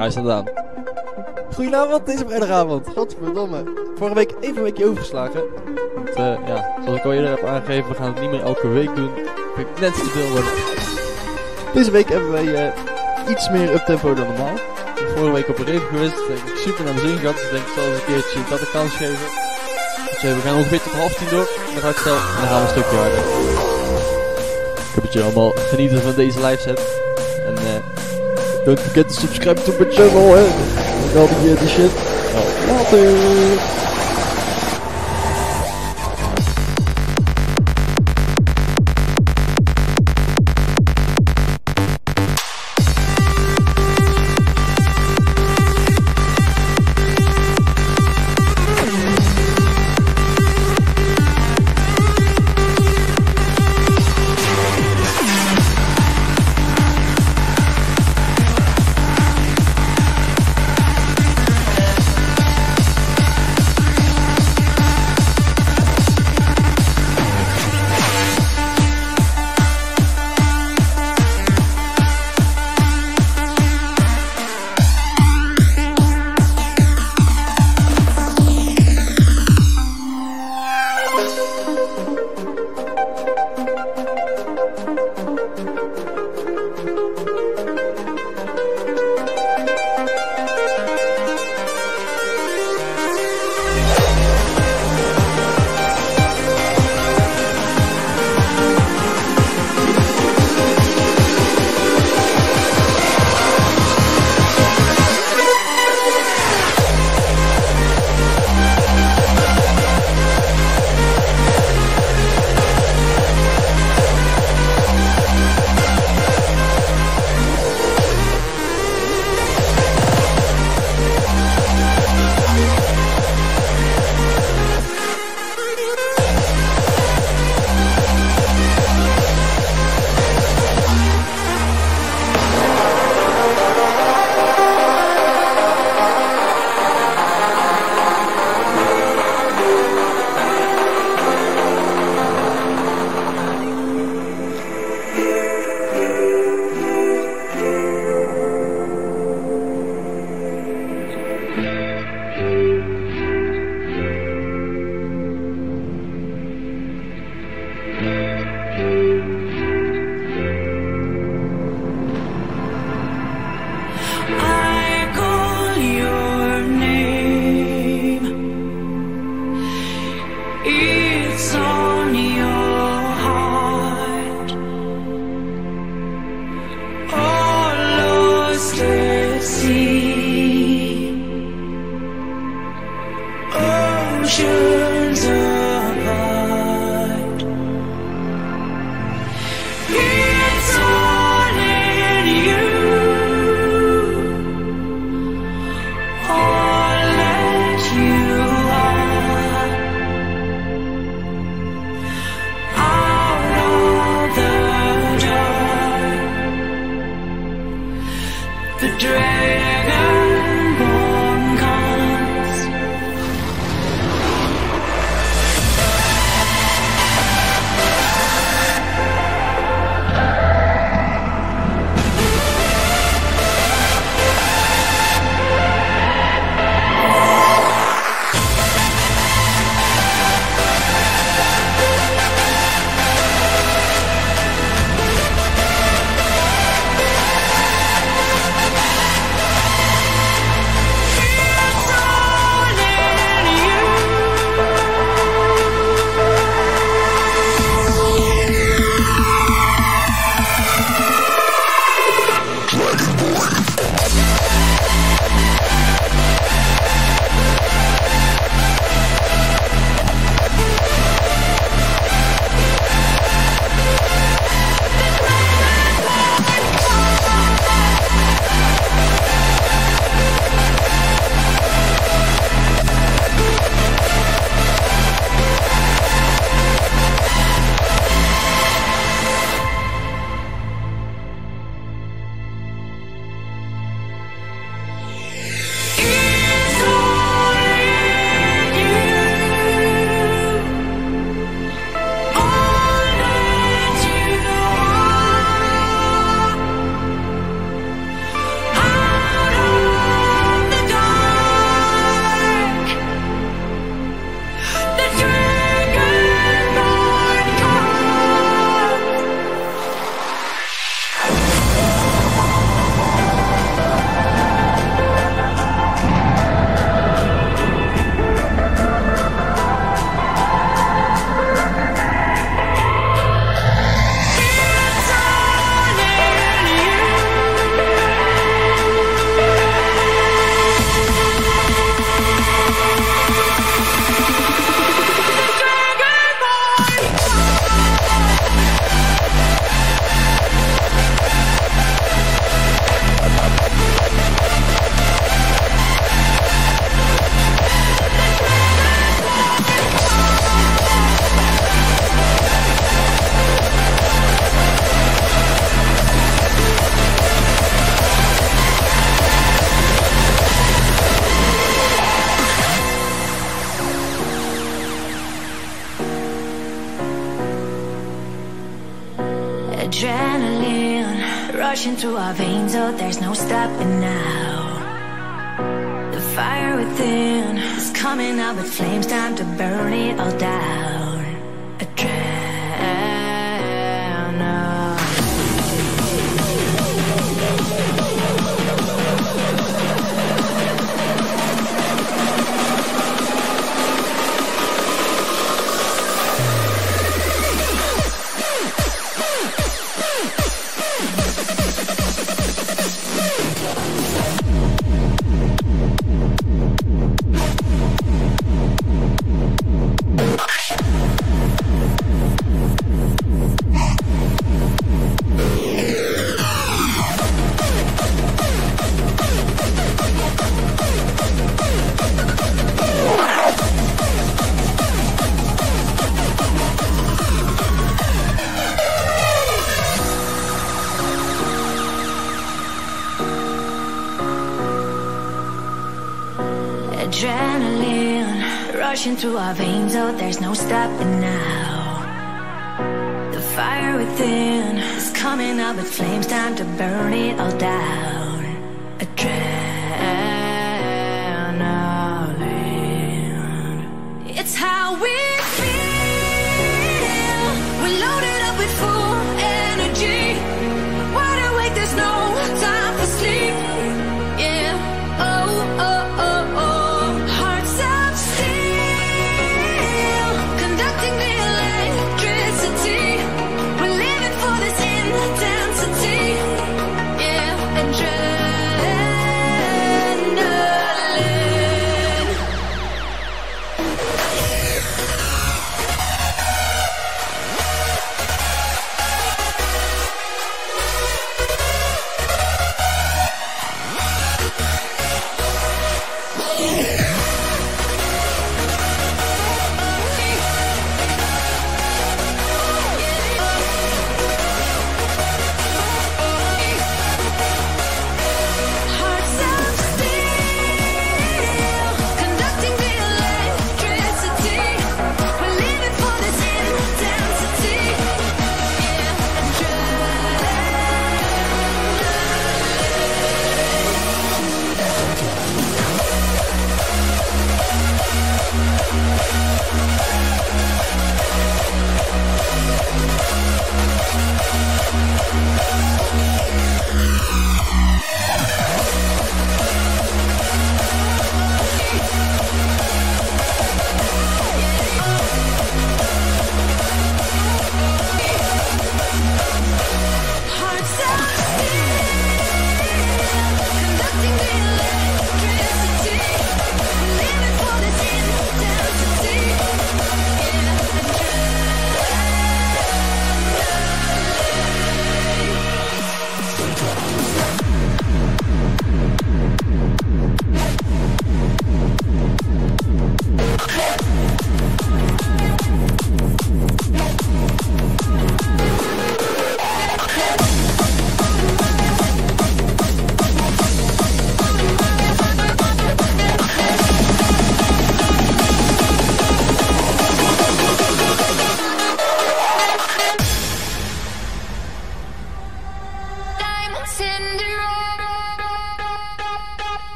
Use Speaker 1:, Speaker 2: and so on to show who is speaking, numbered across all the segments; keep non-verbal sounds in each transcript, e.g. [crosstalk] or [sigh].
Speaker 1: hij staat aan. Goedenavond, deze vrijdagavond. Godverdomme. Vorige week even een weekje overgeslagen. Want, eh, ja, zoals ik al eerder heb aangegeven, we gaan het niet meer elke week doen. Vind ik net te veel worden. Deze week hebben wij eh, iets meer uptempo dan normaal. Ik ben vorige week op een rave geweest. Ik heb super naar mijn zin gehad. Dus ik denk, ik zal eens een keertje dat een kans geven. Dus eh, we gaan ongeveer tot half tien door. Dan ga ik stel. En dan gaan we een stukje harder. Ik hoop dat jullie allemaal genieten van deze live set. Don't forget to subscribe to my channel. Hè. En al die, eh, die shit. Nou, later. No stopping now. The fire within is coming up with flames, time to burn it all down.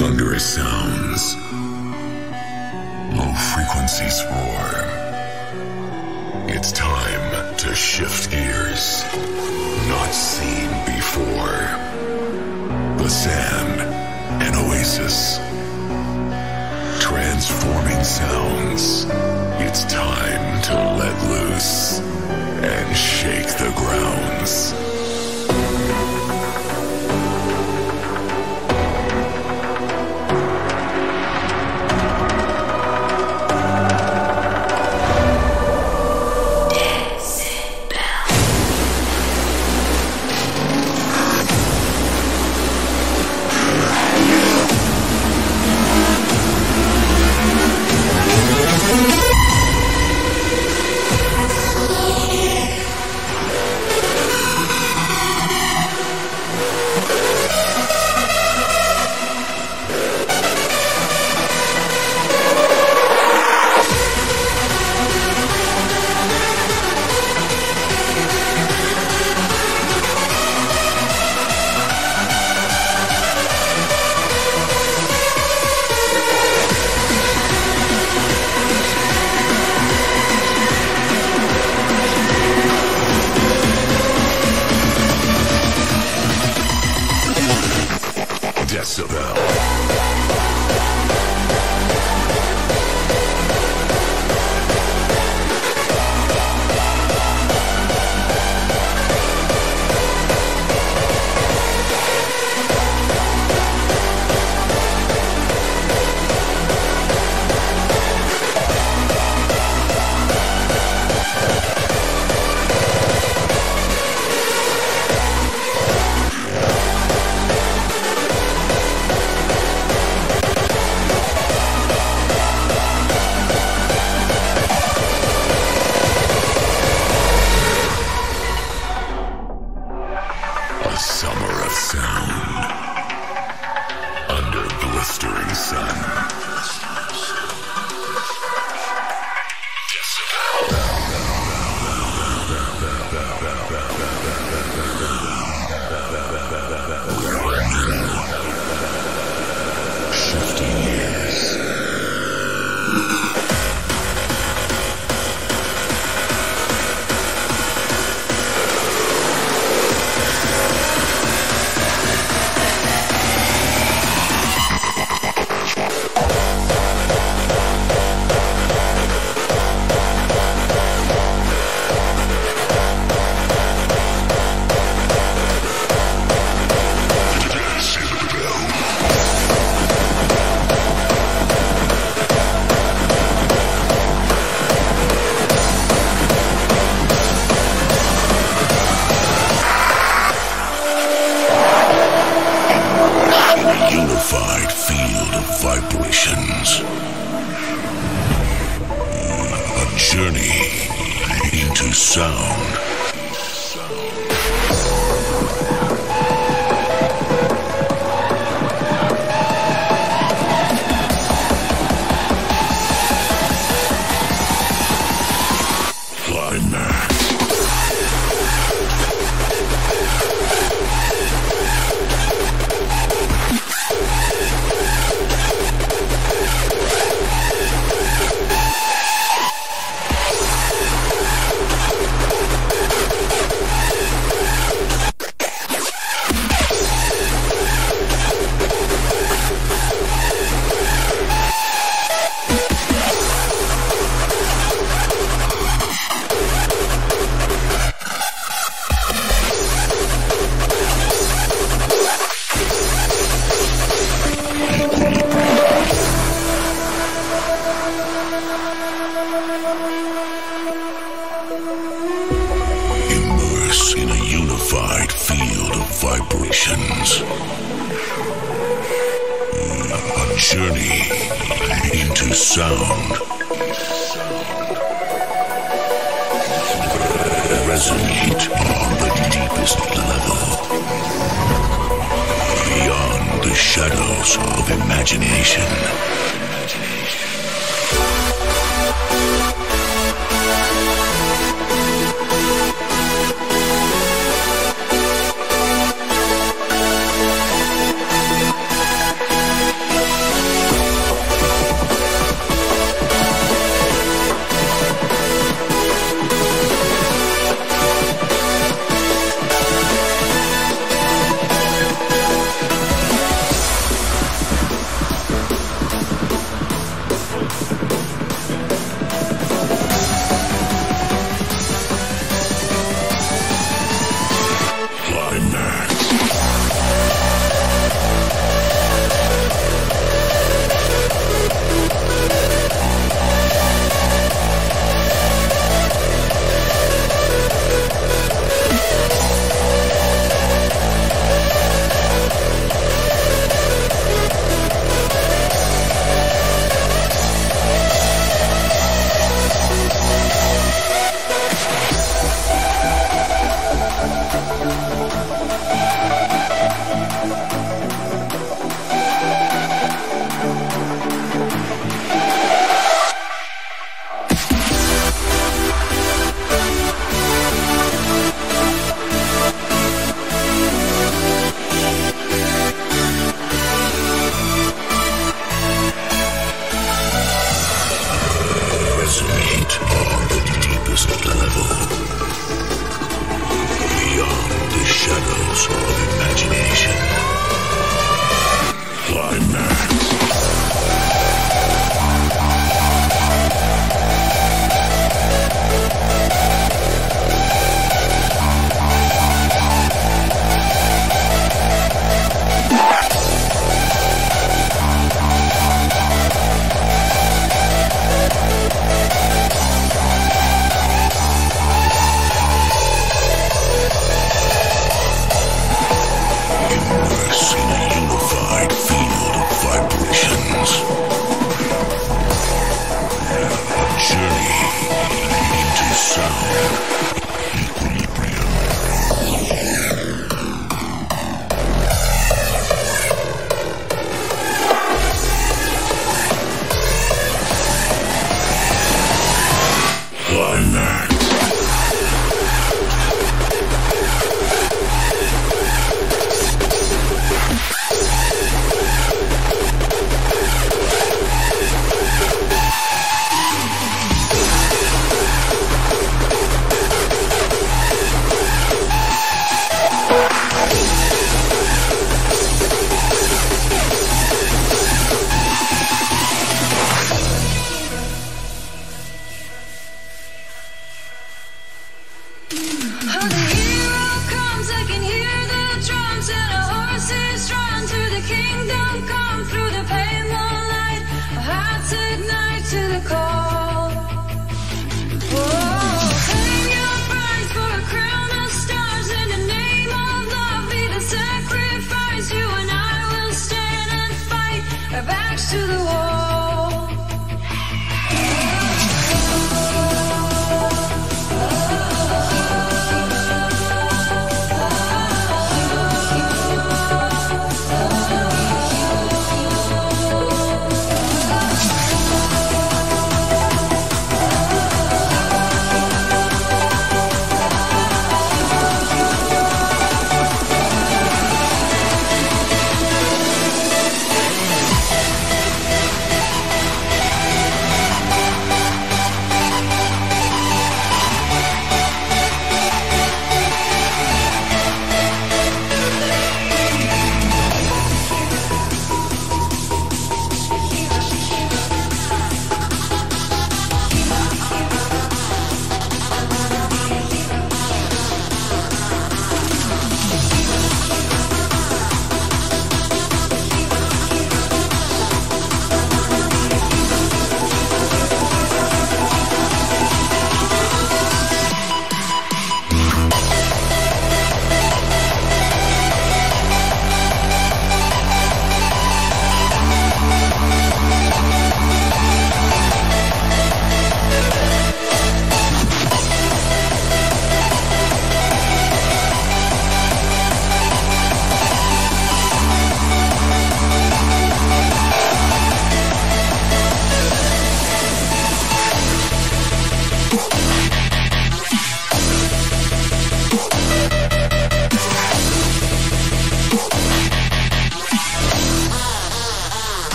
Speaker 2: Thunderous sounds. Low frequencies roar. It's time to shift gears. Not seen before. The sand, an oasis. Transforming sounds. It's time to let loose and shake the grounds.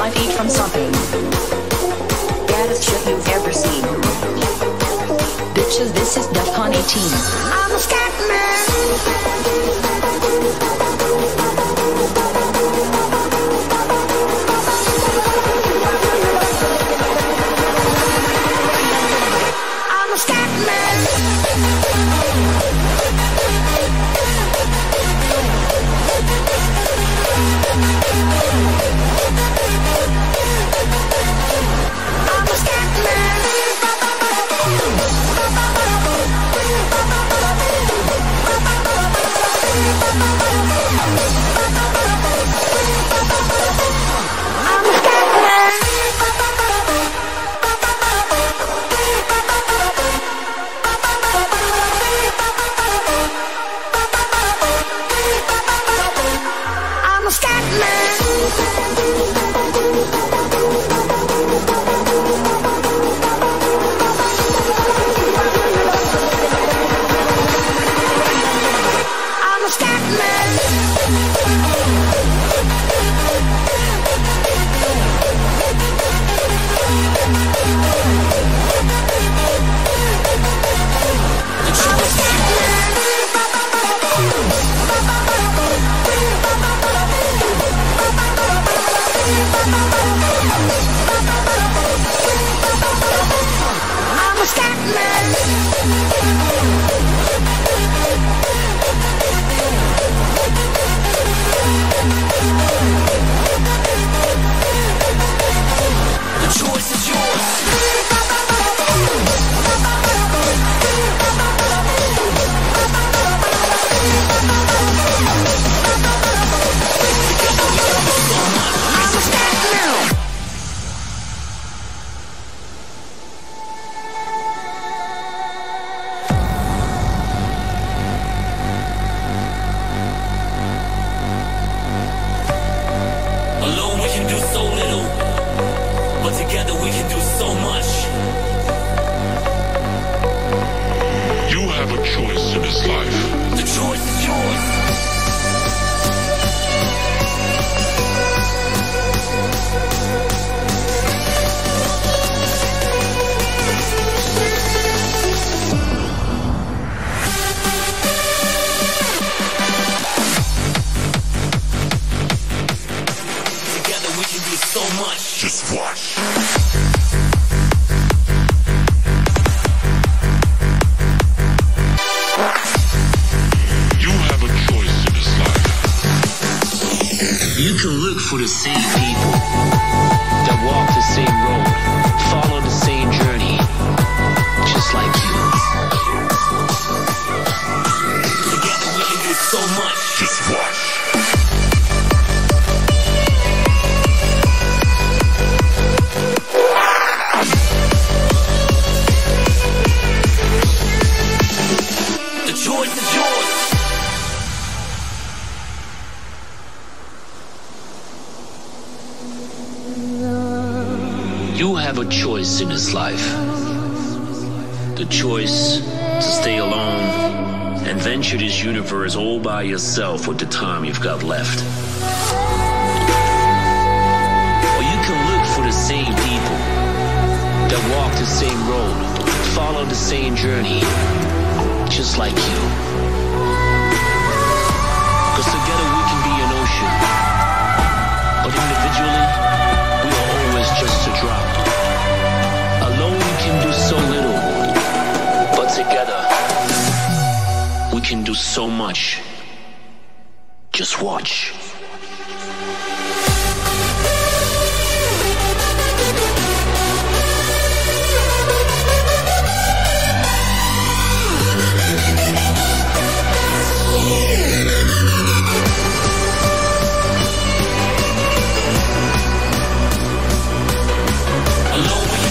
Speaker 3: My feet from something. Baddest shit you've ever seen. Bitches, this is DEFCON 18.
Speaker 4: I'm a scat man.
Speaker 5: Can do so much.
Speaker 6: Just watch.
Speaker 1: Alone we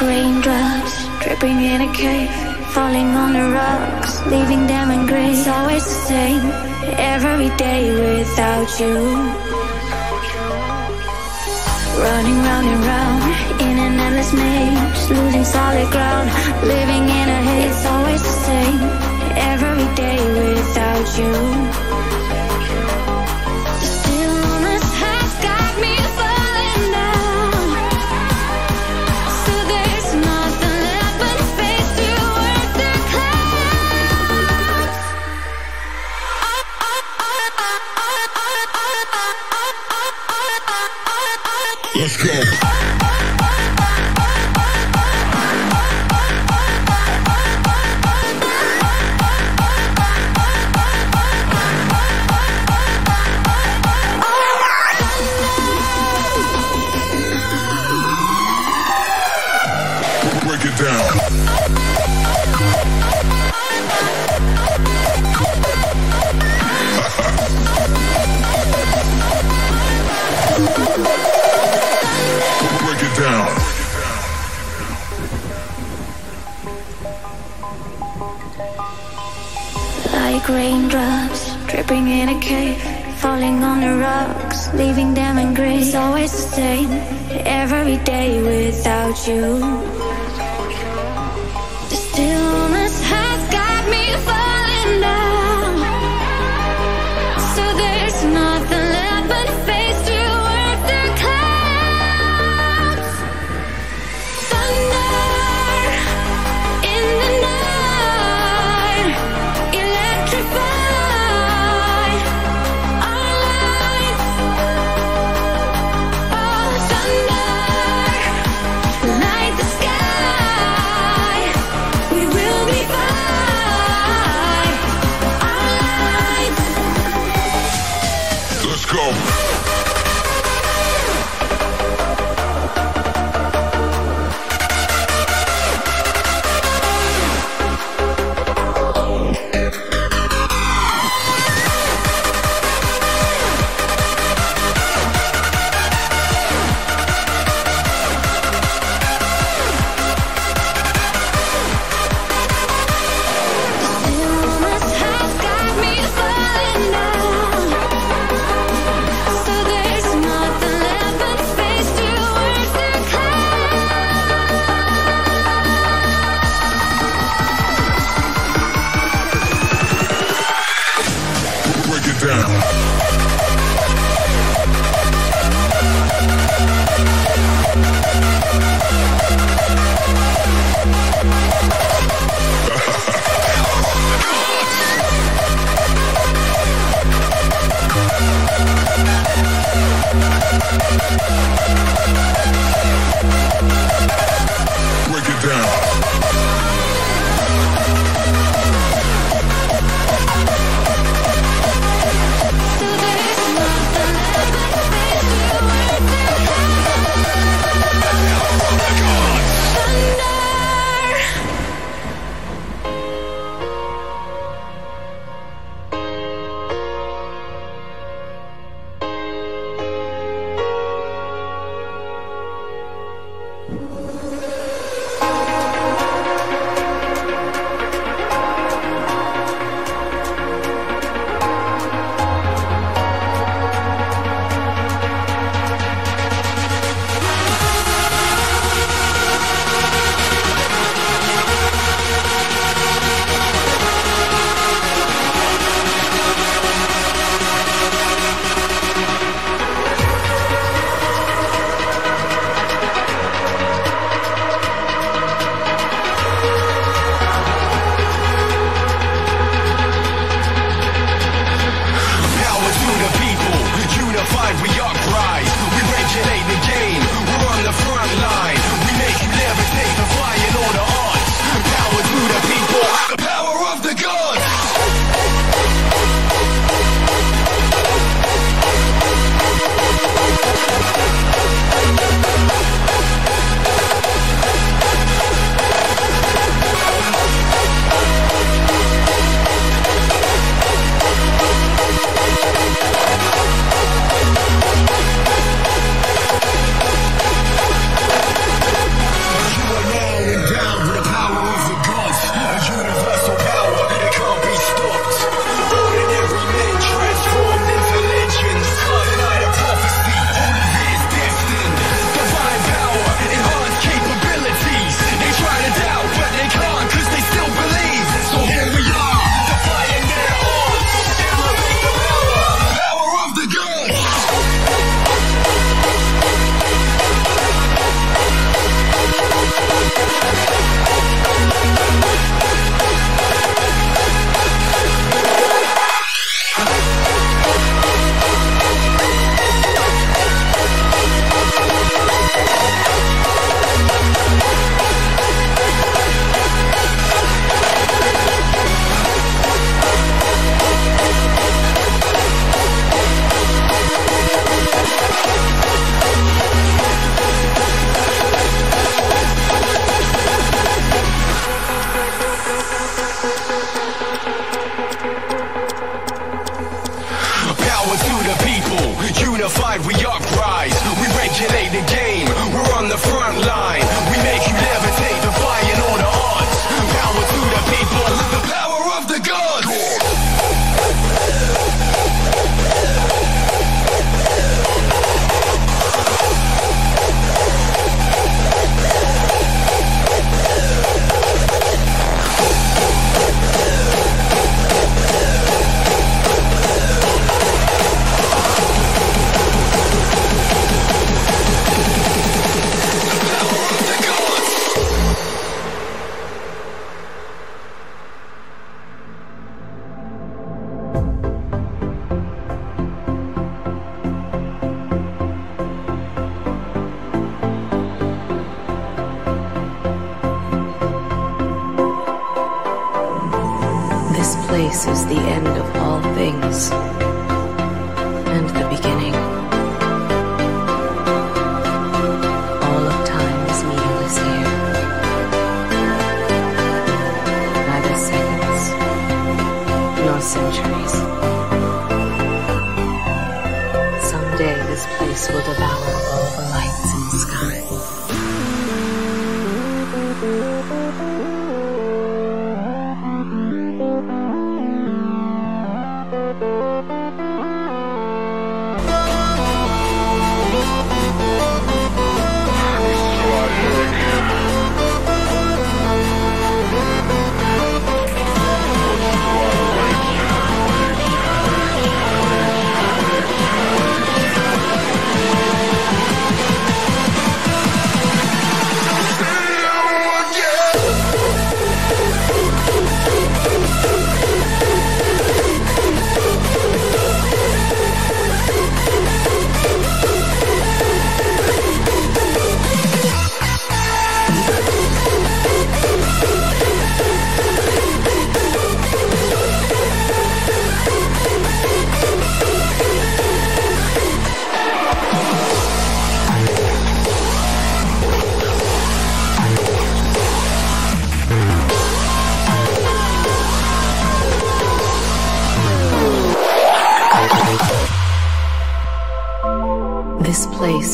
Speaker 1: Raindrops dripping in a cave, falling on the rocks, leaving them in grace. Always the same, every day without you. Running round and round in an endless maze, losing solid ground, living in a haze. It's always the same, every day without you. raindrops dripping in a cave, falling on the rocks, leaving them in grace. Always the same, every day without you.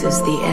Speaker 7: is the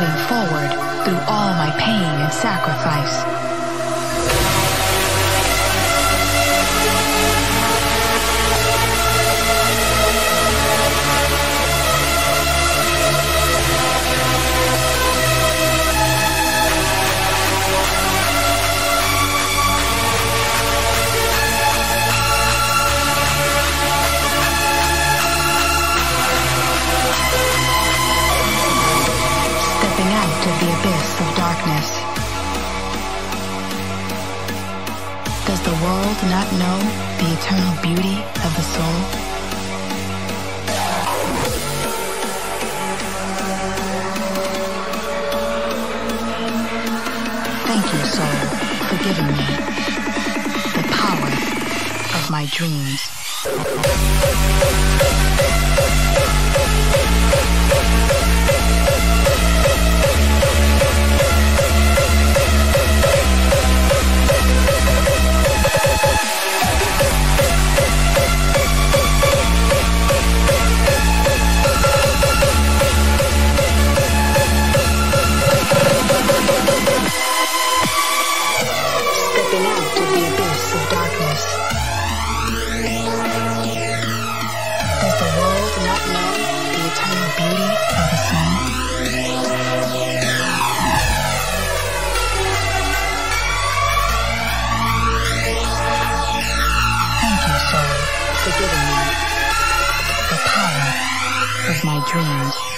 Speaker 8: moving forward through all my pain and sacrifice. know the eternal beauty of the soul? Thank you, soul, for giving me the power of my dreams.
Speaker 1: Dreams.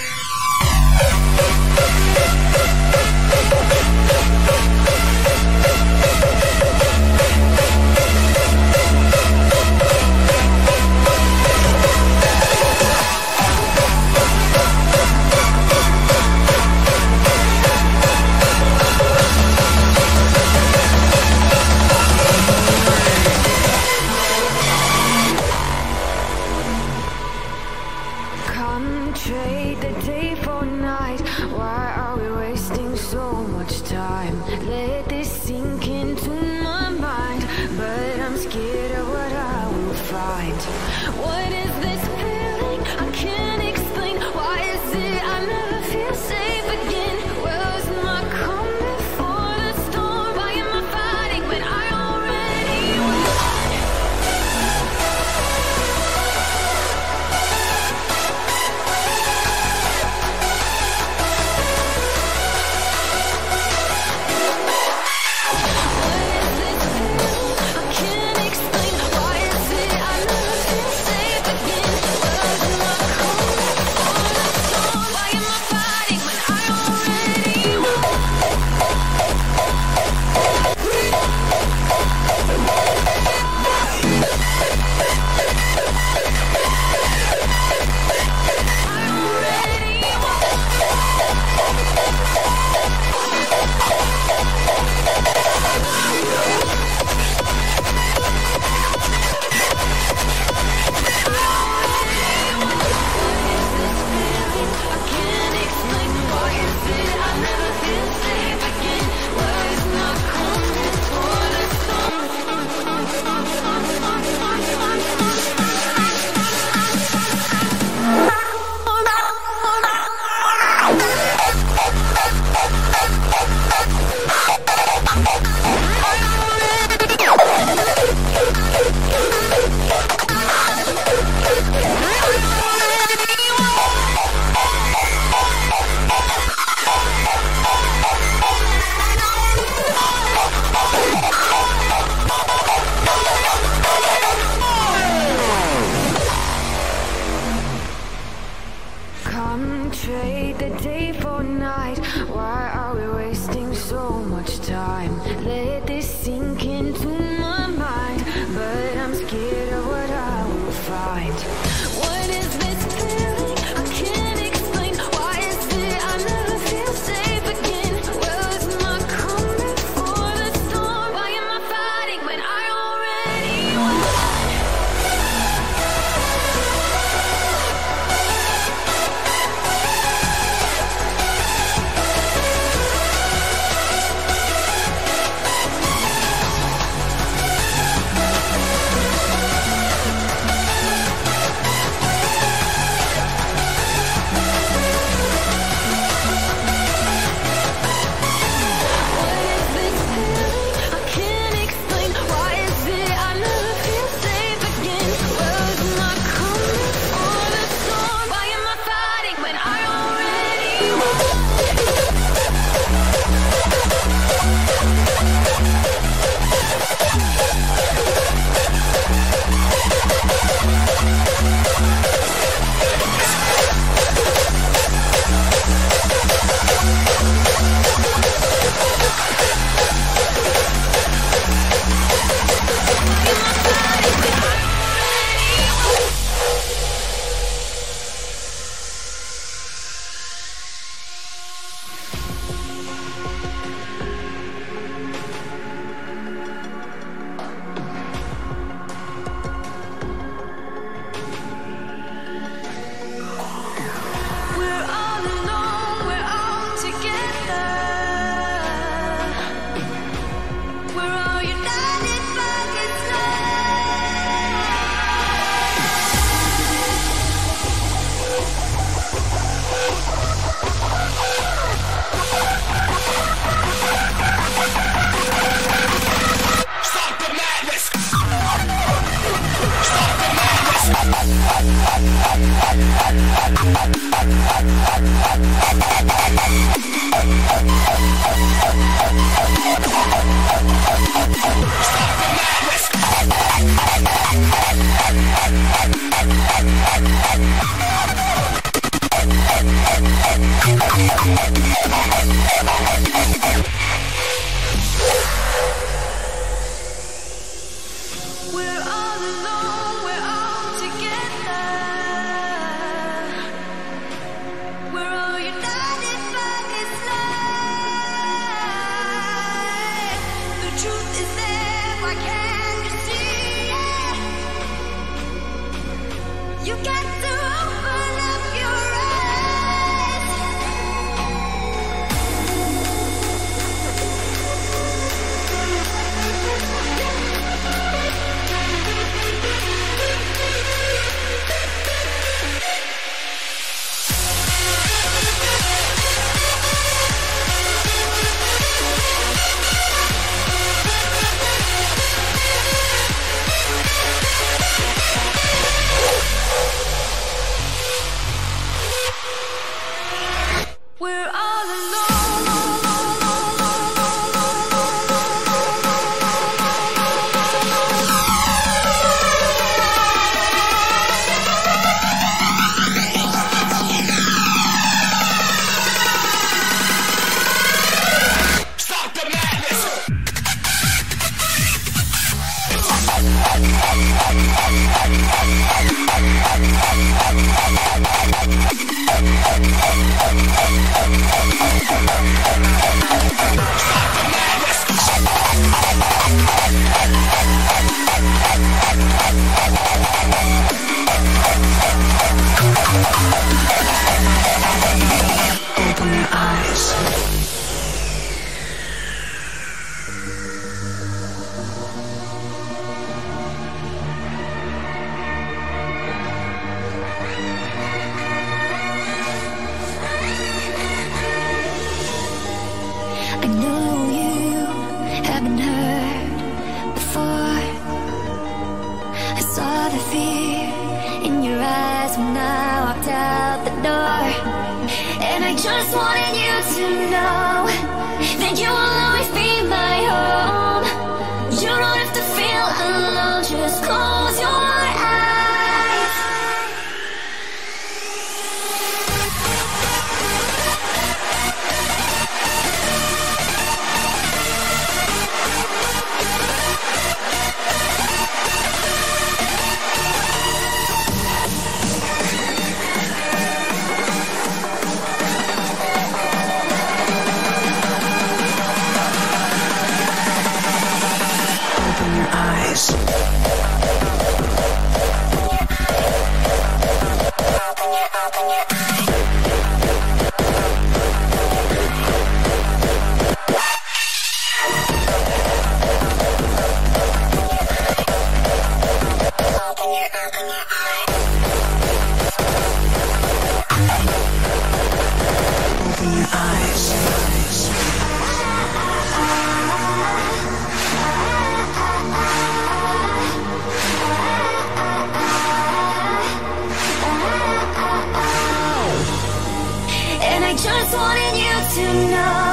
Speaker 9: I
Speaker 10: just wanted you to know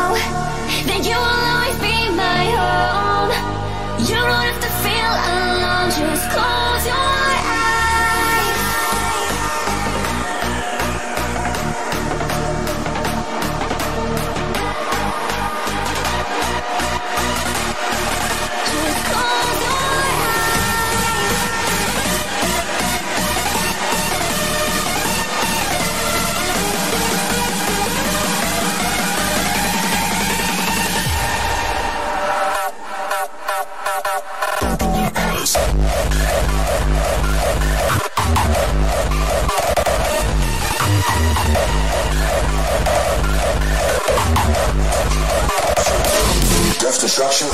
Speaker 5: self-destruction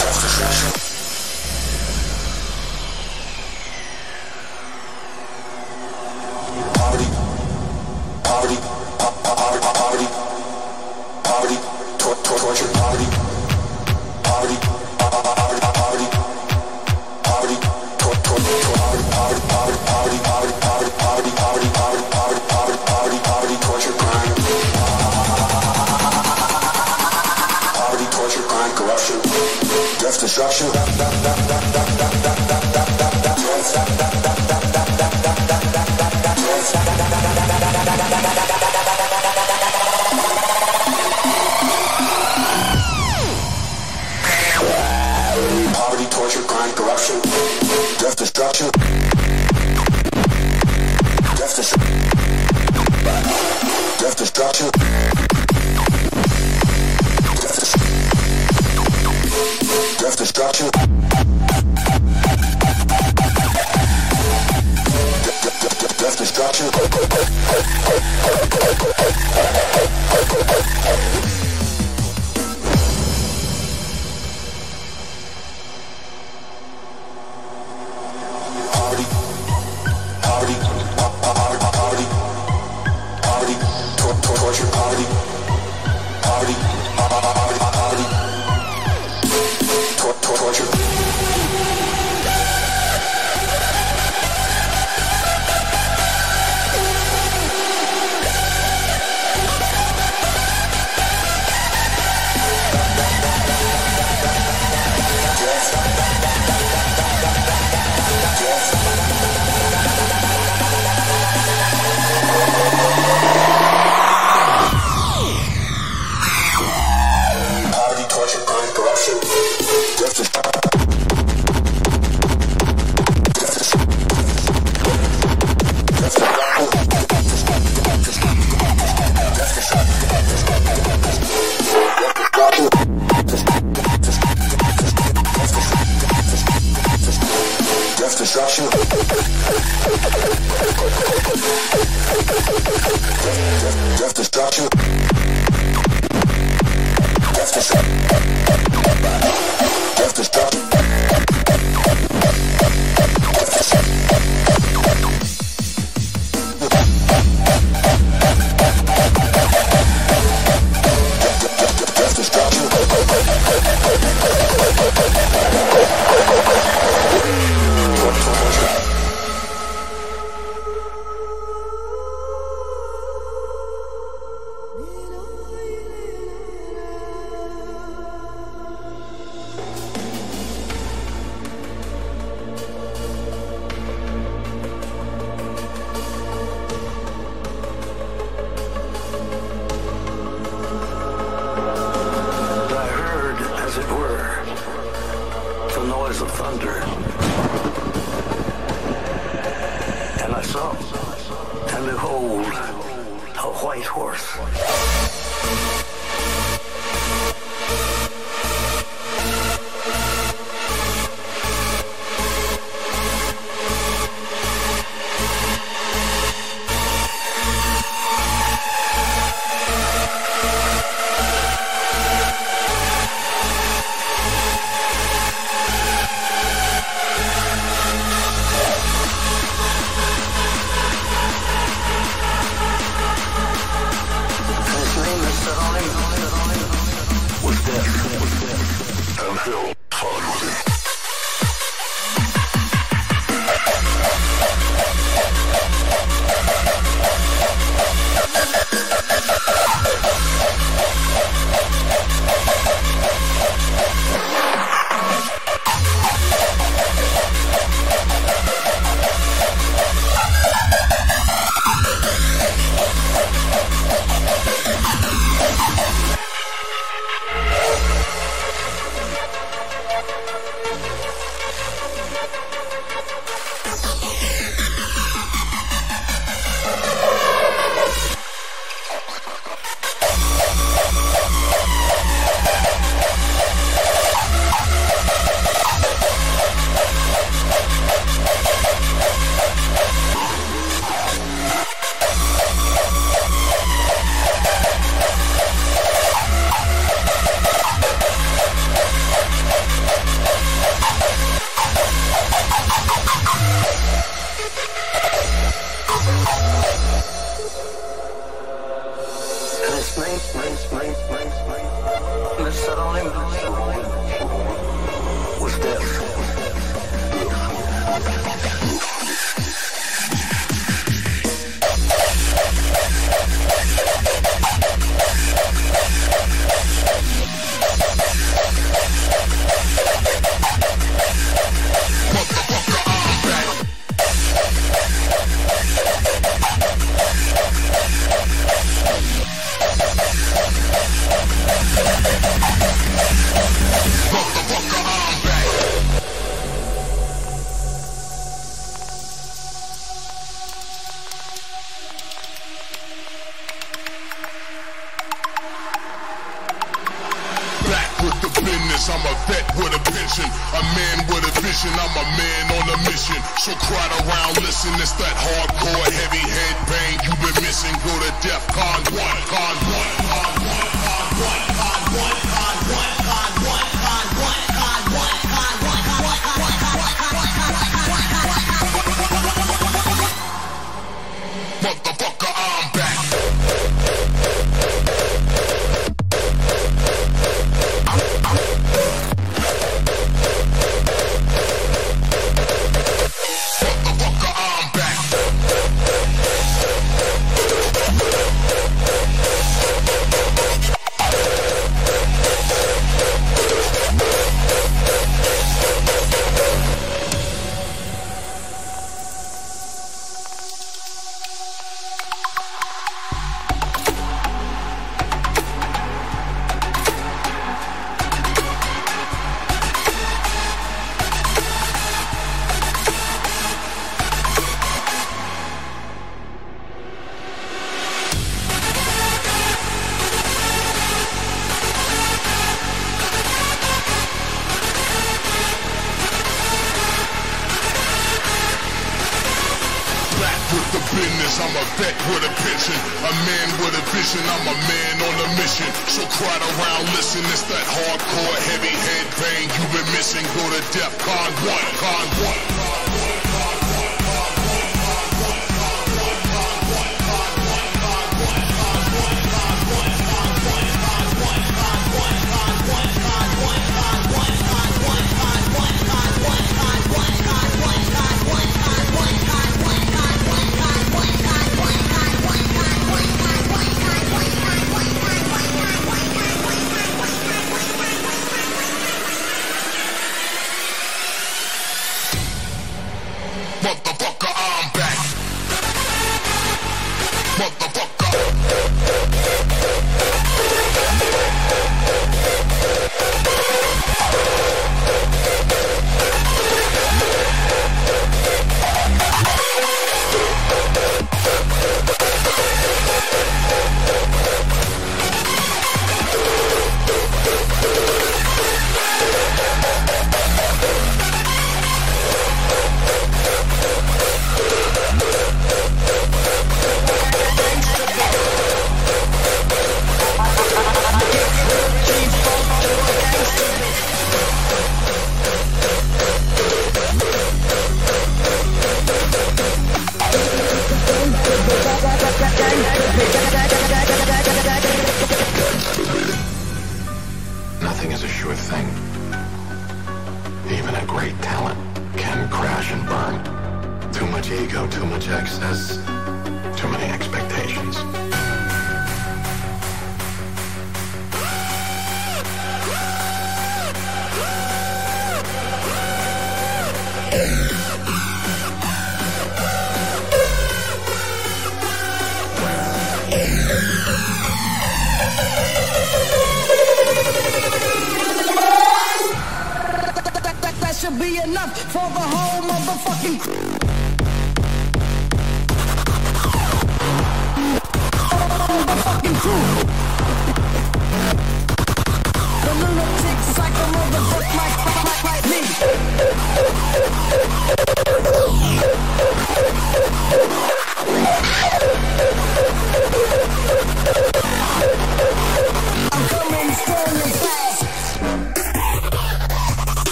Speaker 5: self-destruction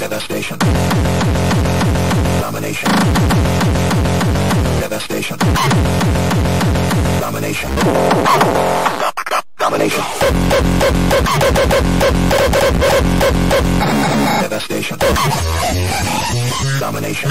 Speaker 5: Devastation. Domination. Devastation. Domination. Domination. Devastation. Domination.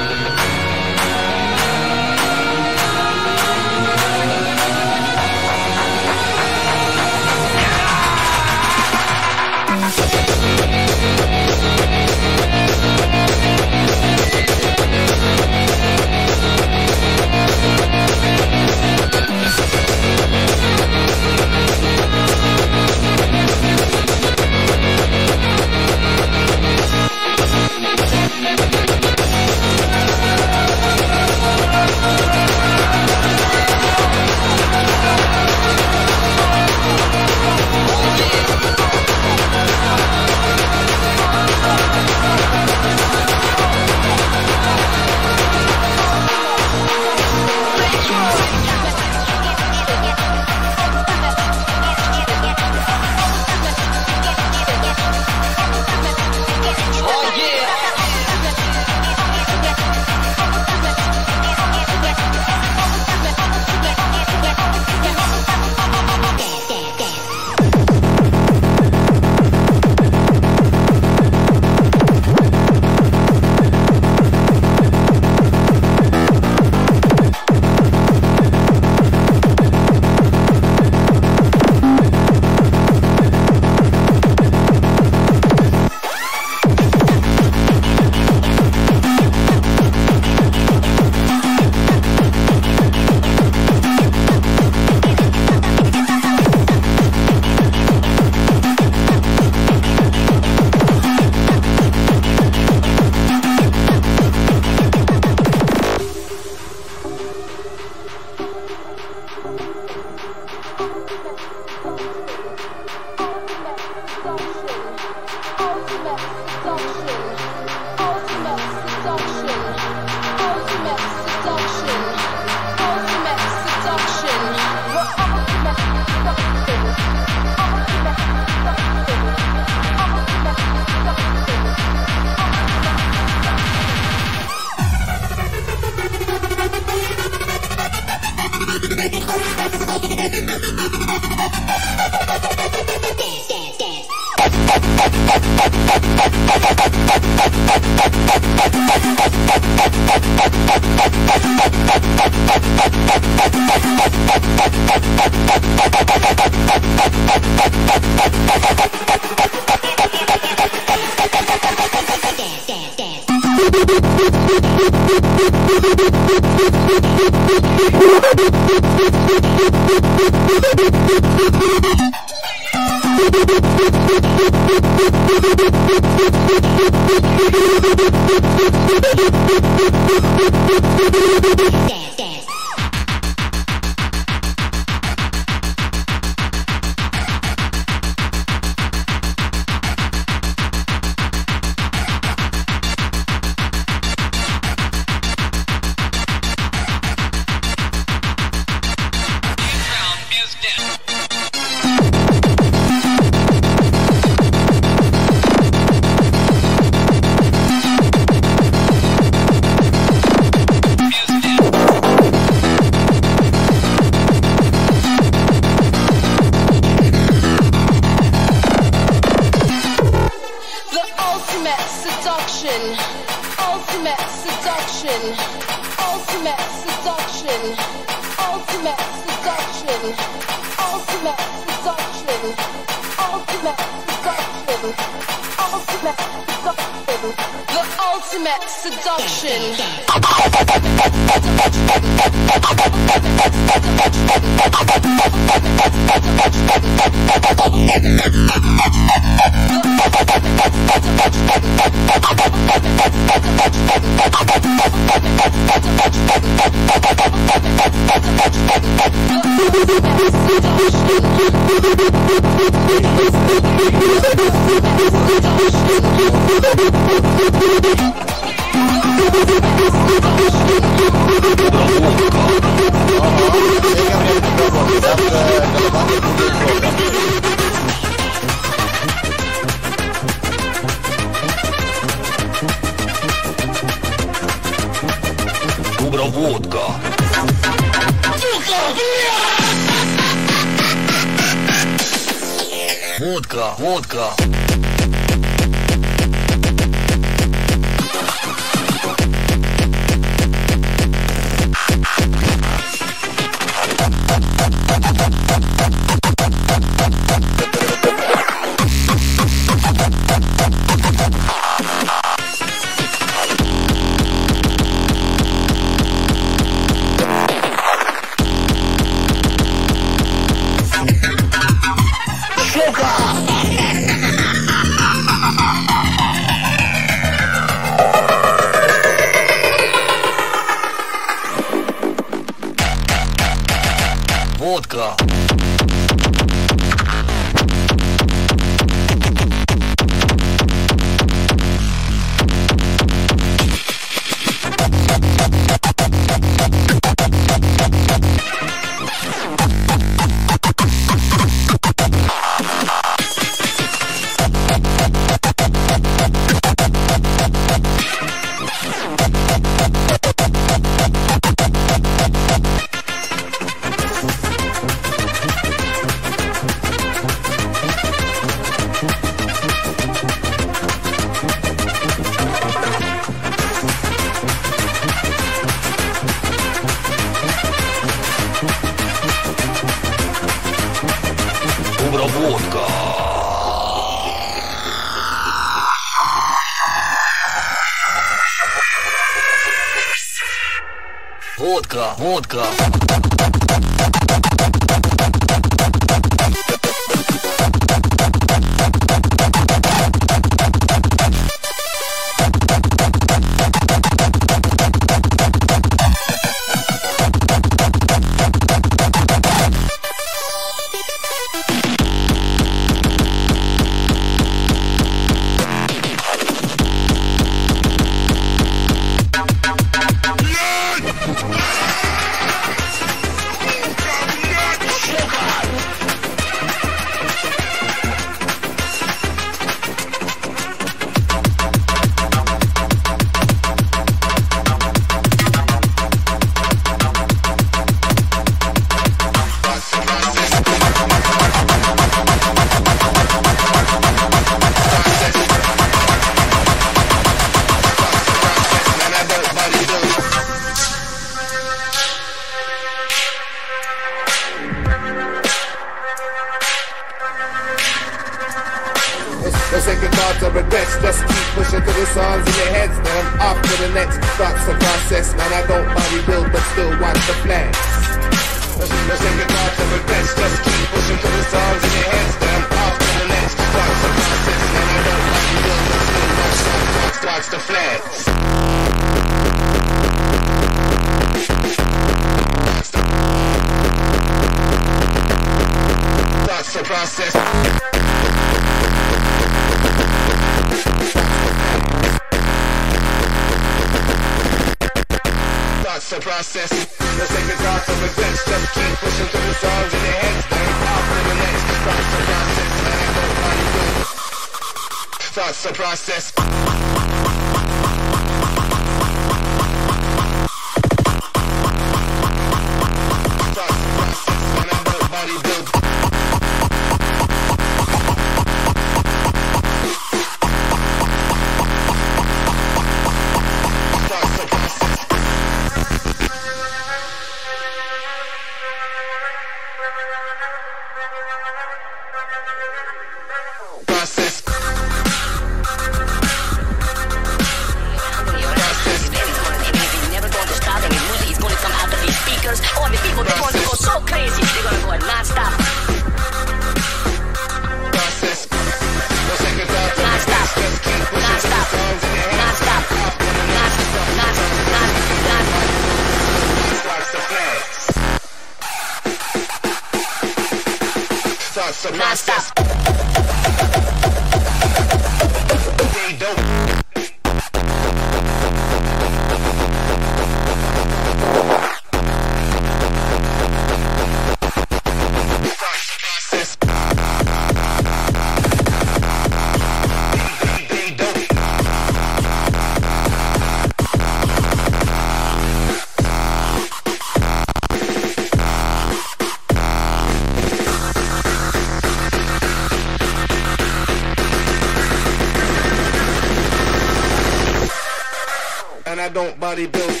Speaker 11: body built.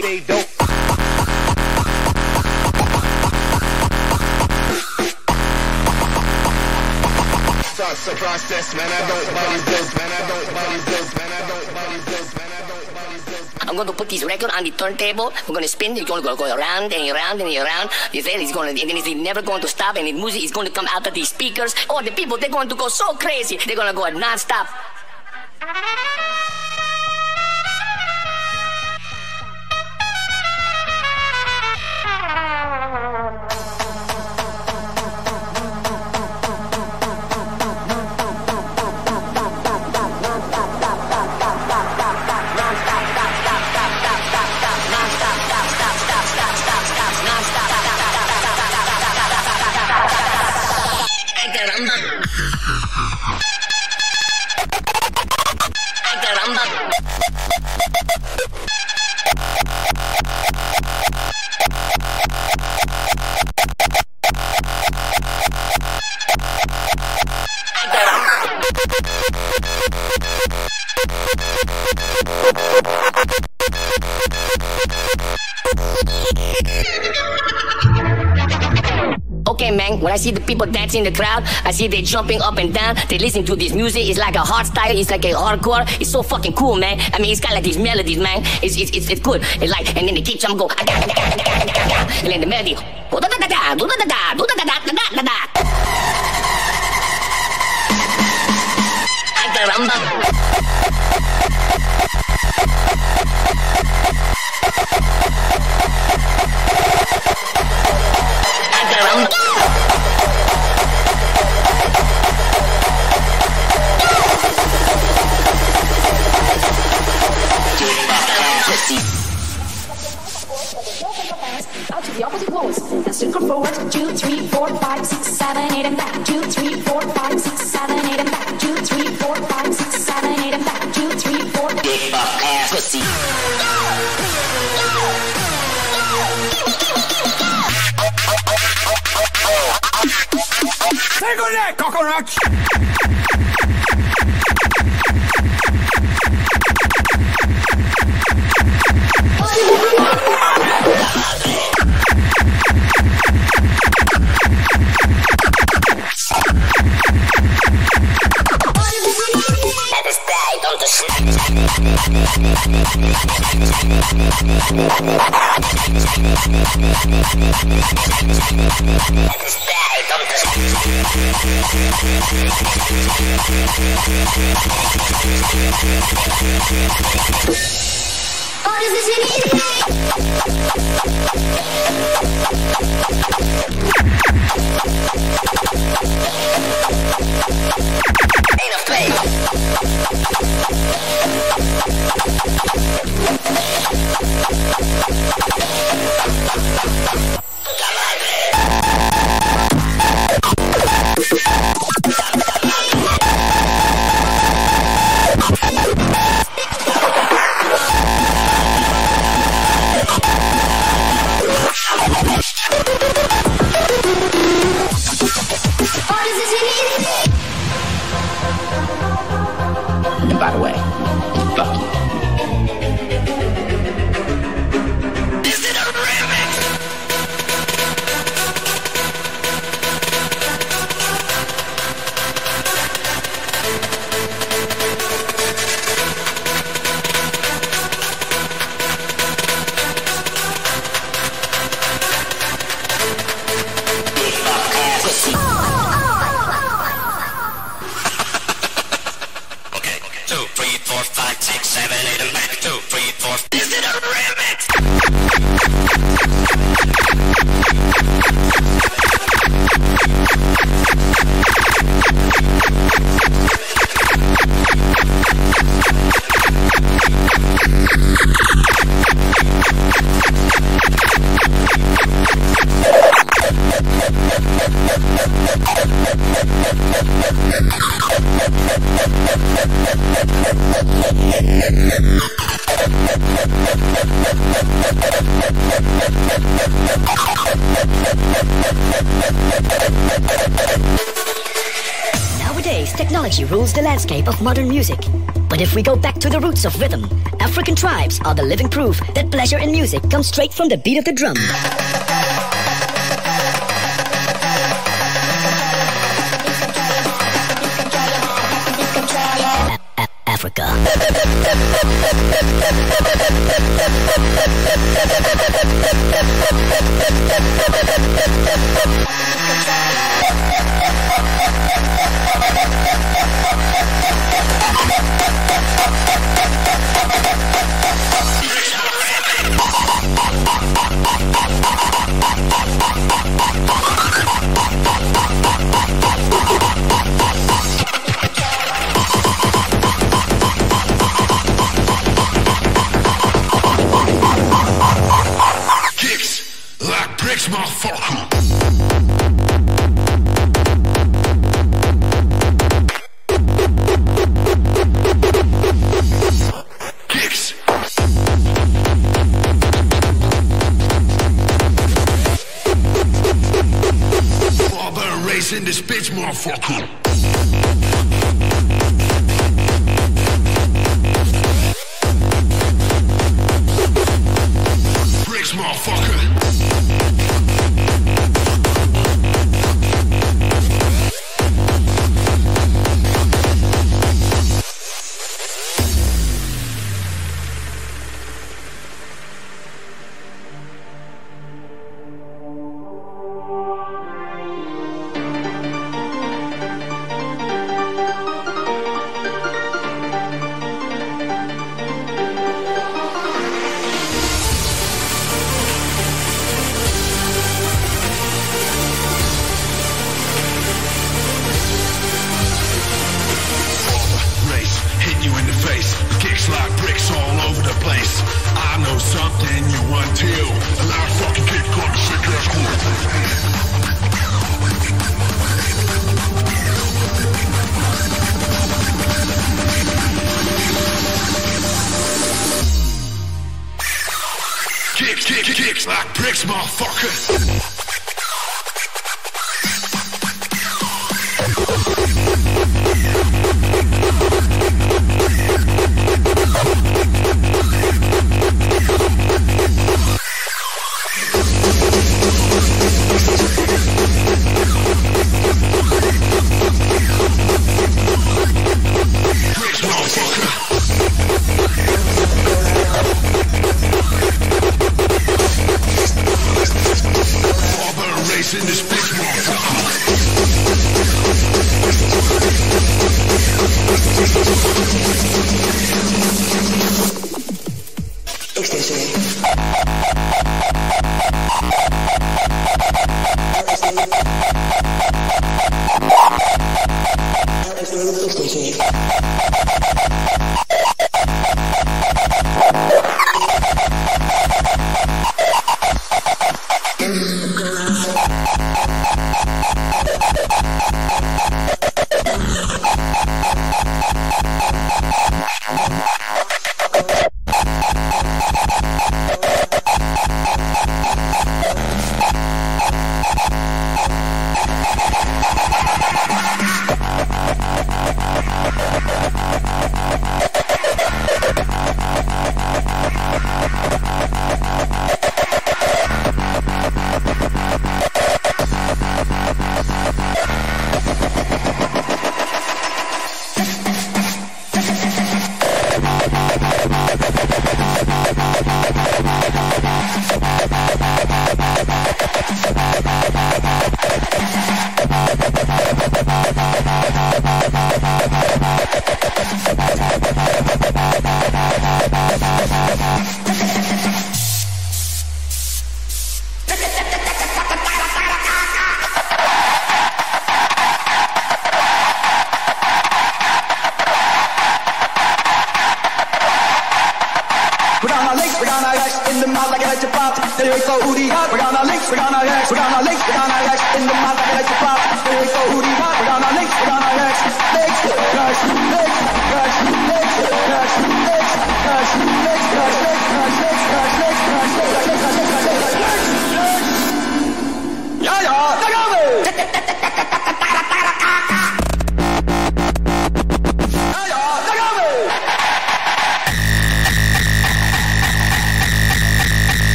Speaker 11: They dope. Starts the man. I don't man.
Speaker 12: put this record on the turntable. We're gonna spin. It's gonna go, go around and around and around. You it's gonna, and it's never going to stop. And the music is gonna come out of these speakers. Or the people, they're going to go so crazy. They're gonna go non-stop. in the crowd. I see they jumping up and down. They listen to this music. It's like a hard style. It's like a hardcore. It's so fucking cool, man. I mean, it's got like these melodies, man. It's it's it's, it's good. It's like and then the kick drum go. And then the melody.
Speaker 1: much. At this [laughs] And
Speaker 13: roots of rhythm, African tribes are the living proof that pleasure in music comes straight from the beat of the drum.
Speaker 14: Want to. Fucking kick kick, kicks like. Bricks, motherfucker.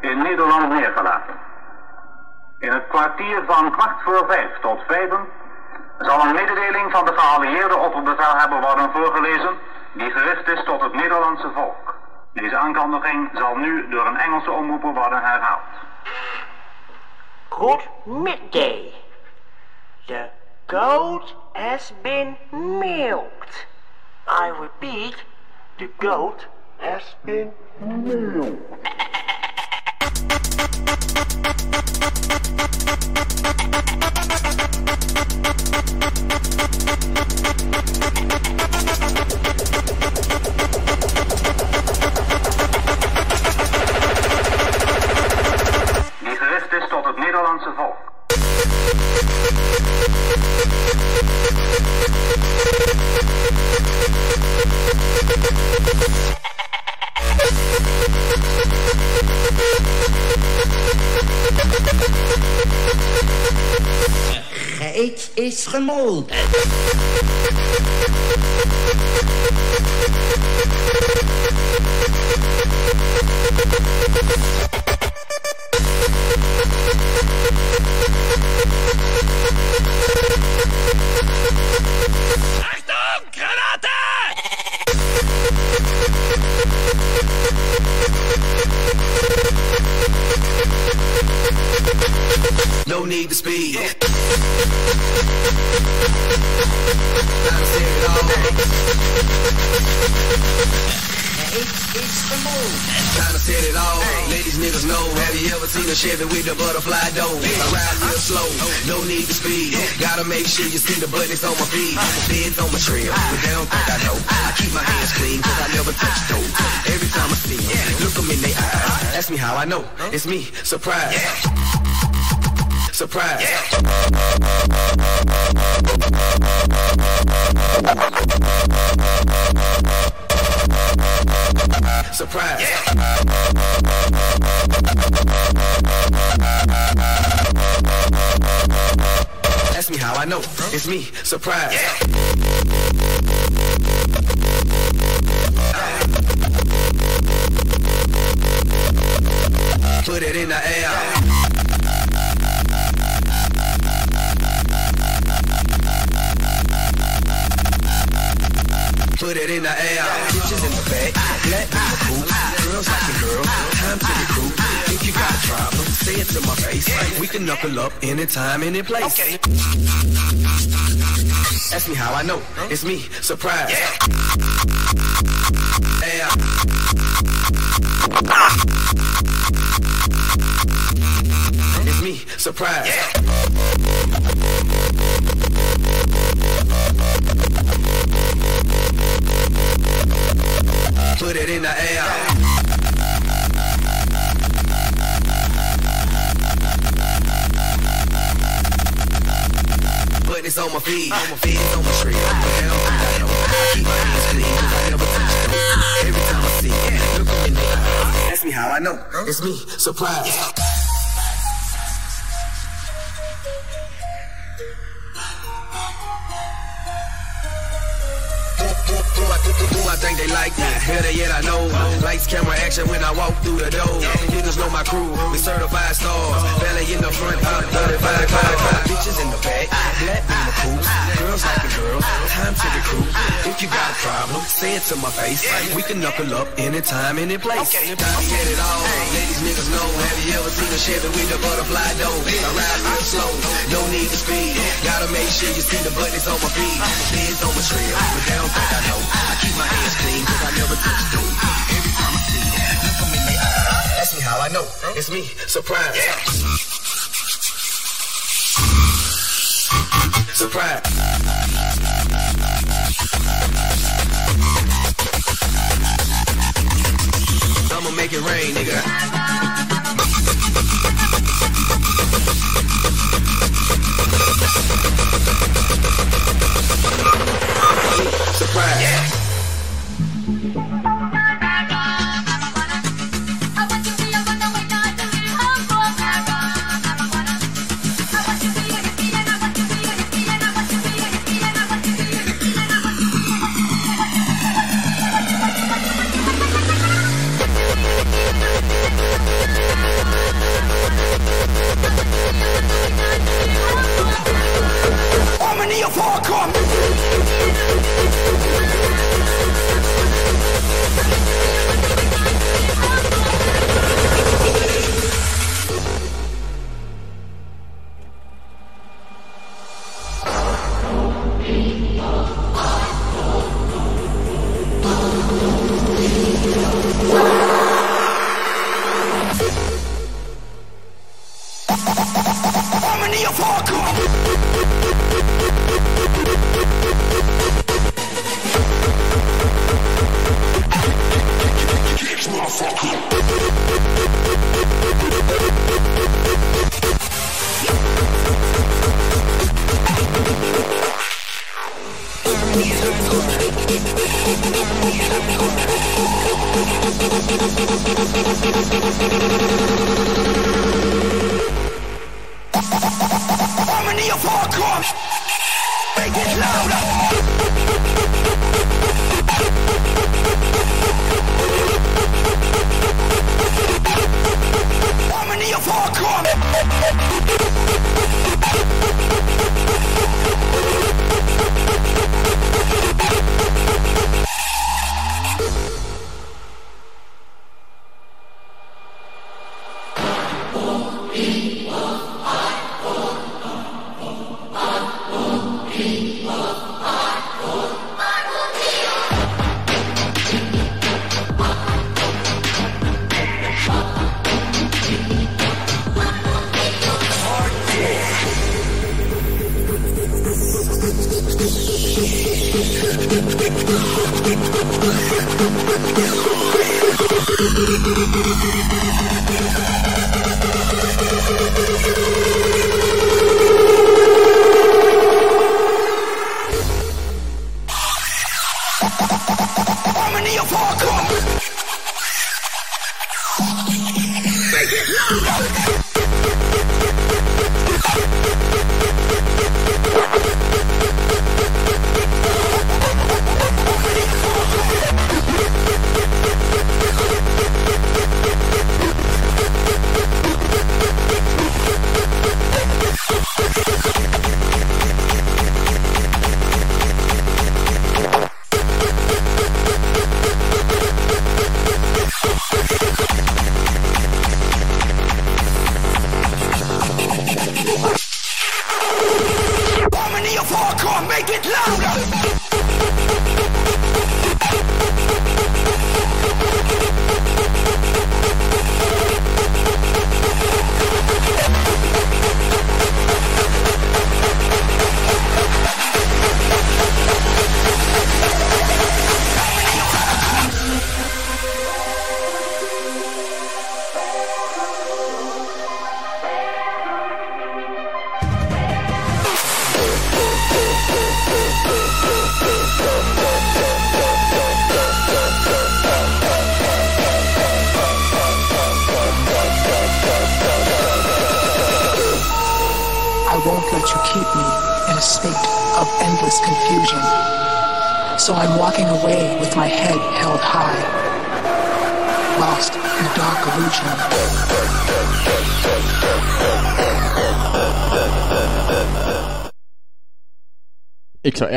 Speaker 15: in
Speaker 16: Nederland neergelaten. In het kwartier van kwart voor vijf tot vijven
Speaker 17: me how I know. It's me, surprise. Surprise. Surprise. Ask me how I know. It's me, surprise. Put it in the air. Put it in the air. Bitches in the back, black in the. Girls like a girl, time to recruit. If you got a problem, say it to my face. We can knuckle up anytime, any place. Ask me how I know. It's me, surprise. Yeah. Ah. It's me, surprise. Put it in the air. It's on my feet, on my feet, it's on my street. Hell, I know. I keep my hands clean, I never touch those. Every time I see it, look in the eyes. Ask me how I know. It's me, surprise. Better yet, I know. Lights, camera, action when I walk through the door. Niggas know my crew, we certified stars. Belly in the front, up 35 cars. Bitches in the back, black in the coops. Girls like a girl, time to recruit. If you got a problem, say it to my face. We can knuckle up anytime, any place. Time to get it on. Ladies, niggas know. Have you ever seen a Chevy with a butterfly door? I ride real slow, no need to speed. Gotta make sure you see the buttons on my feet. Feds on my trail, but they don't think I know. I keep my hands clean, cause I never touch dope. How I know. It's me, surprise. Surprise. I'ma make it rain, nigga.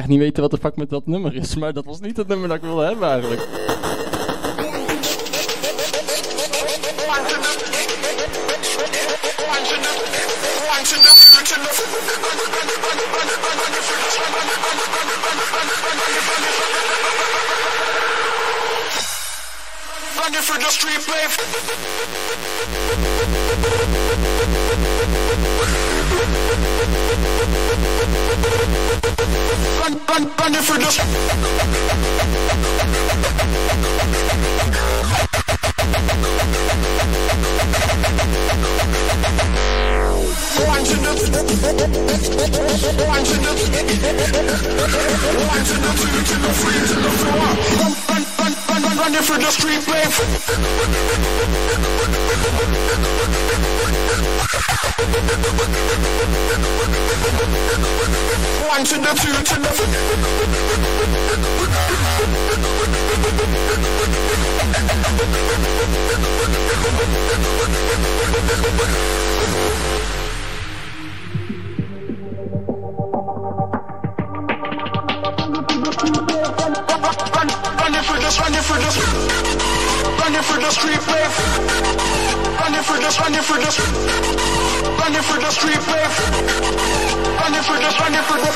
Speaker 18: Niet weten wat de fuck met dat nummer is, maar dat was niet het nummer dat ik wilde hebben eigenlijk.
Speaker 19: Running for the street, babe. Run, run, running for the One to the one to the one to the two to the three to the four. Run, run, running for the street, babe. One to the two to the Running running for the street, babe. Running for this, running for this, running for the street, babe. Running for this, running for this.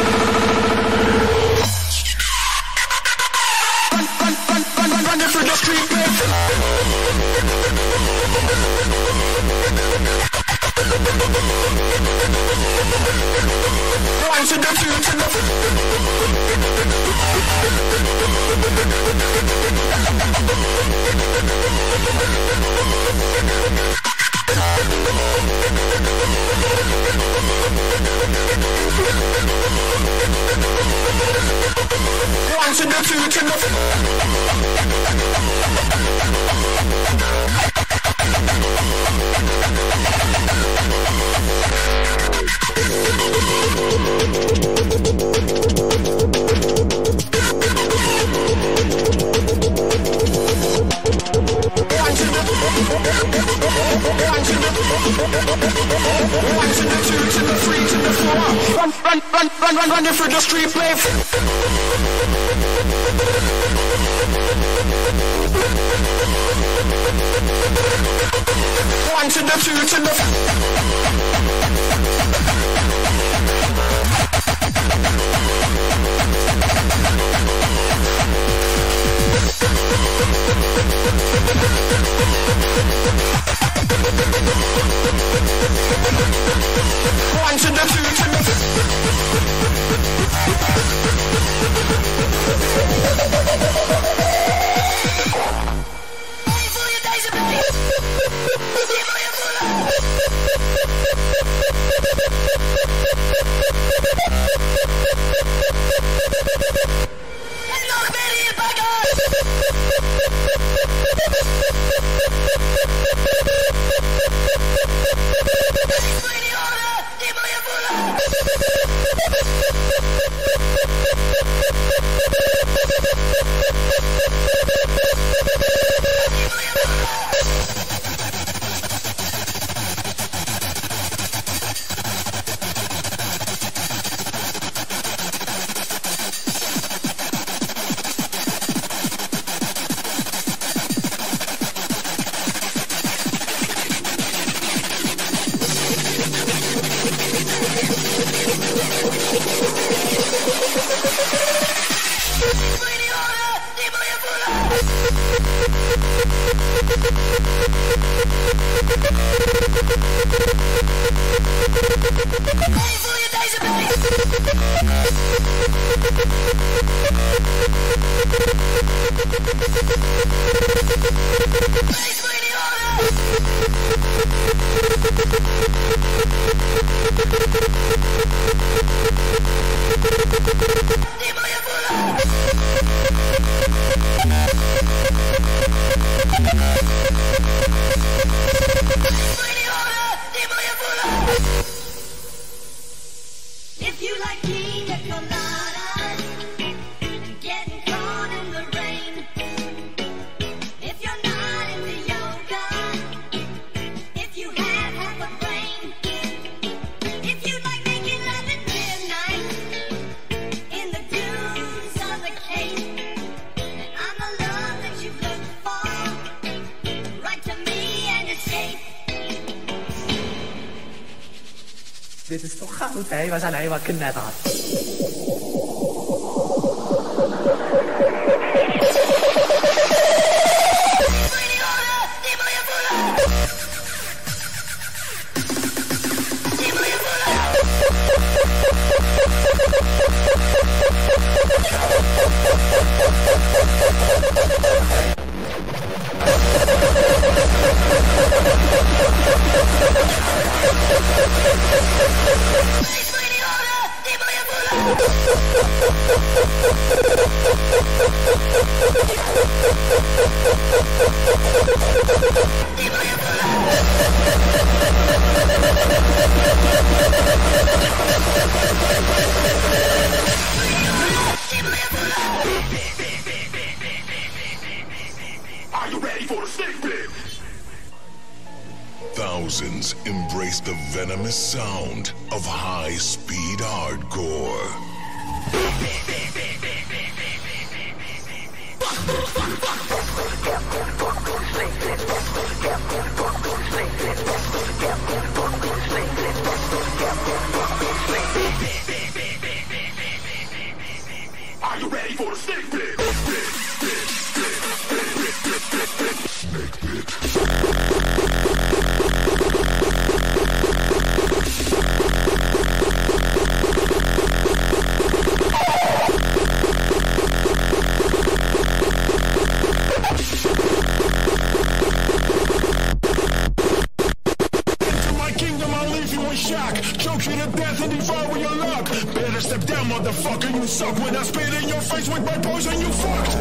Speaker 19: Run, run, run, run, run, running for the street, babe. One to the two to the One to the two to the Run, run, run, run, run, running for the street, babe. One to the two to the
Speaker 2: Kinder dran.
Speaker 20: Fucking you
Speaker 19: suck when I spit in your face with my poison, you fucked.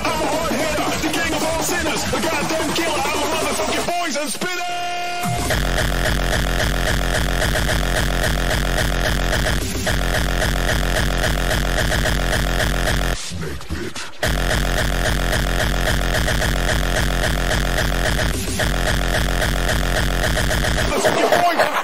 Speaker 19: I'm a hard hitter, the king of all sinners, a goddamn killer. I'm a motherfucking poison spitter. Snake bitch. Motherfucking poison.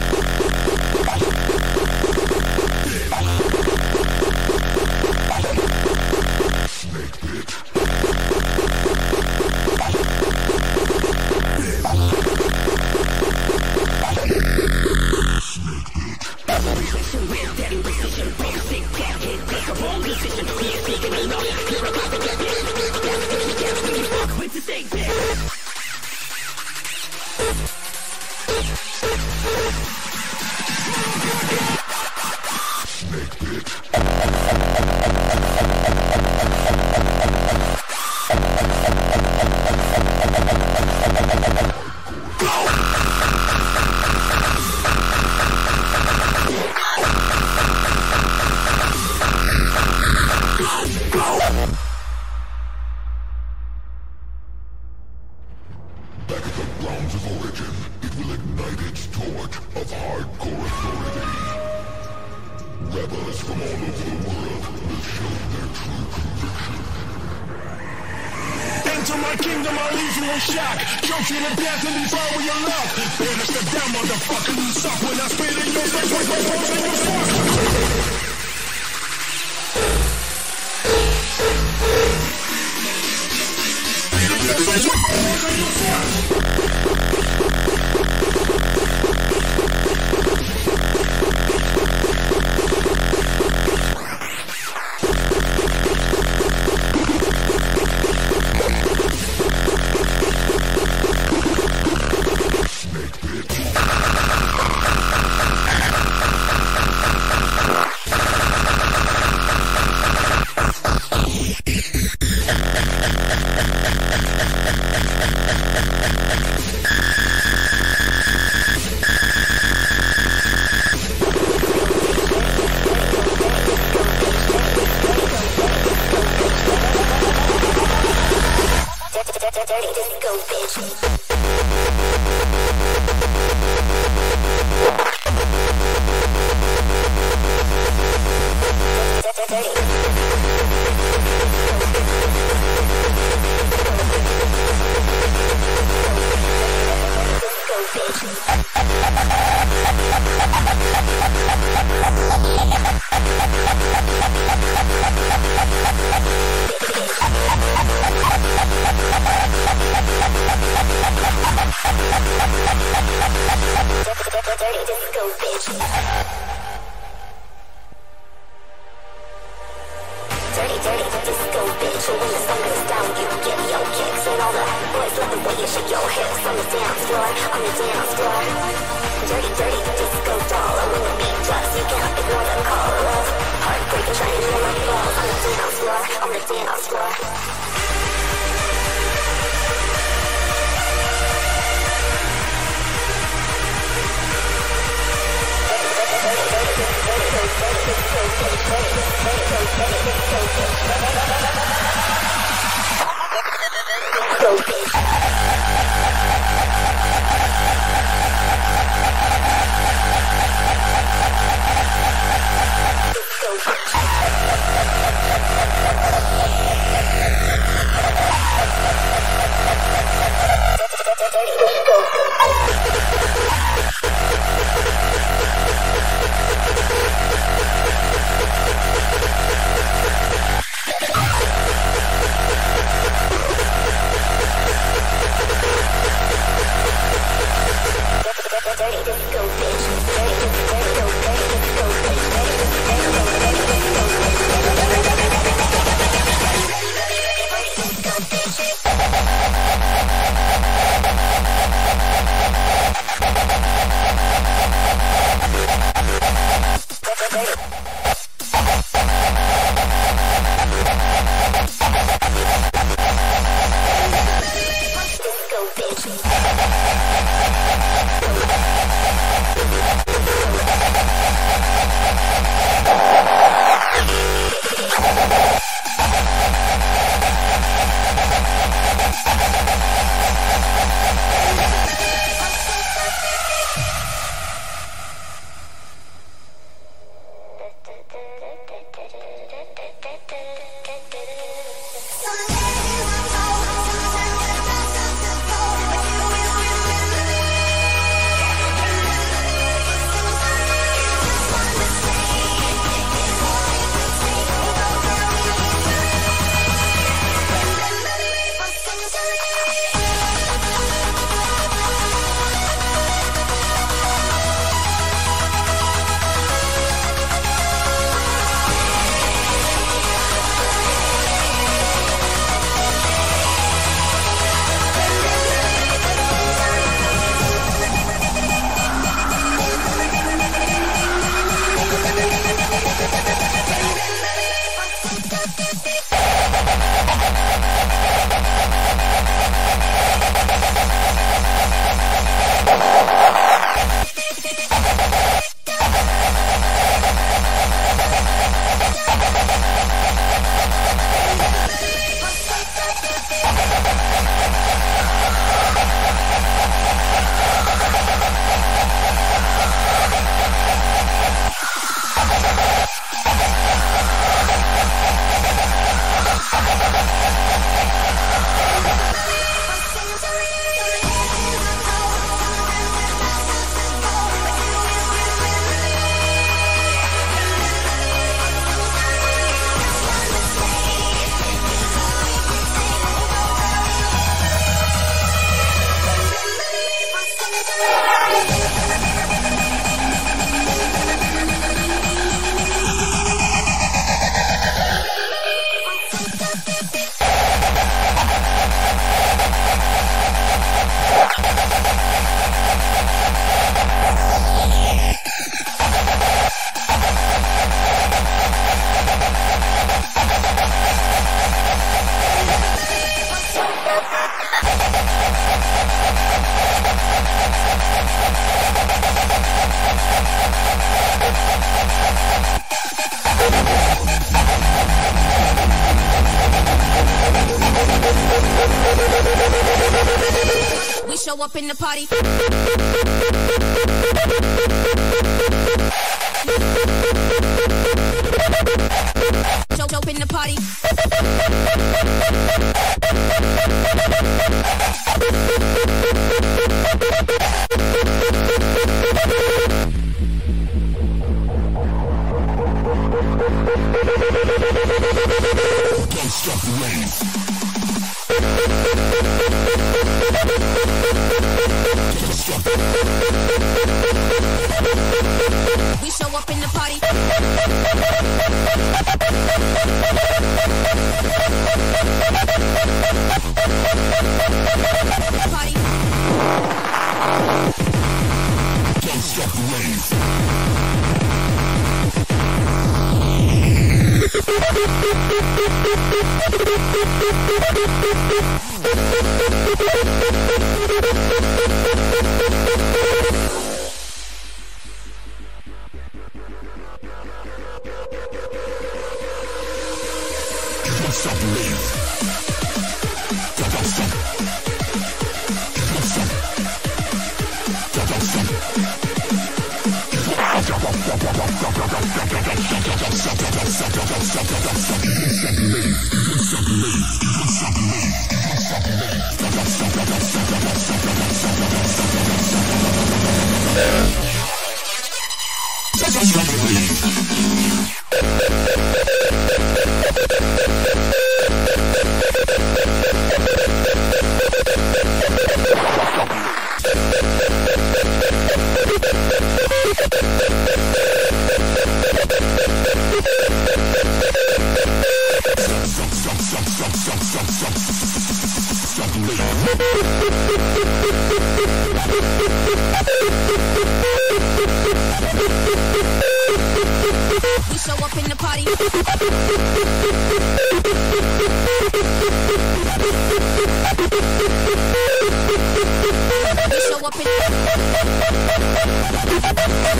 Speaker 21: Thank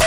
Speaker 21: [laughs]
Speaker 1: you.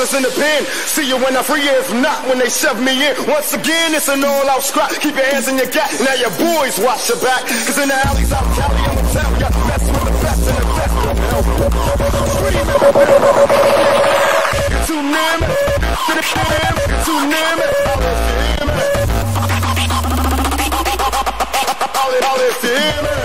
Speaker 11: brothers in the pen. See you when I free you, if not when they shove me in. Once again, it's an all-out scrap. Keep your hands in your gap. Now your boys watch your back. Cause in the alleys out Cali, I'ma tell ya. Mess with the best and the best of hell. Too near. Too near me. All if you hear me.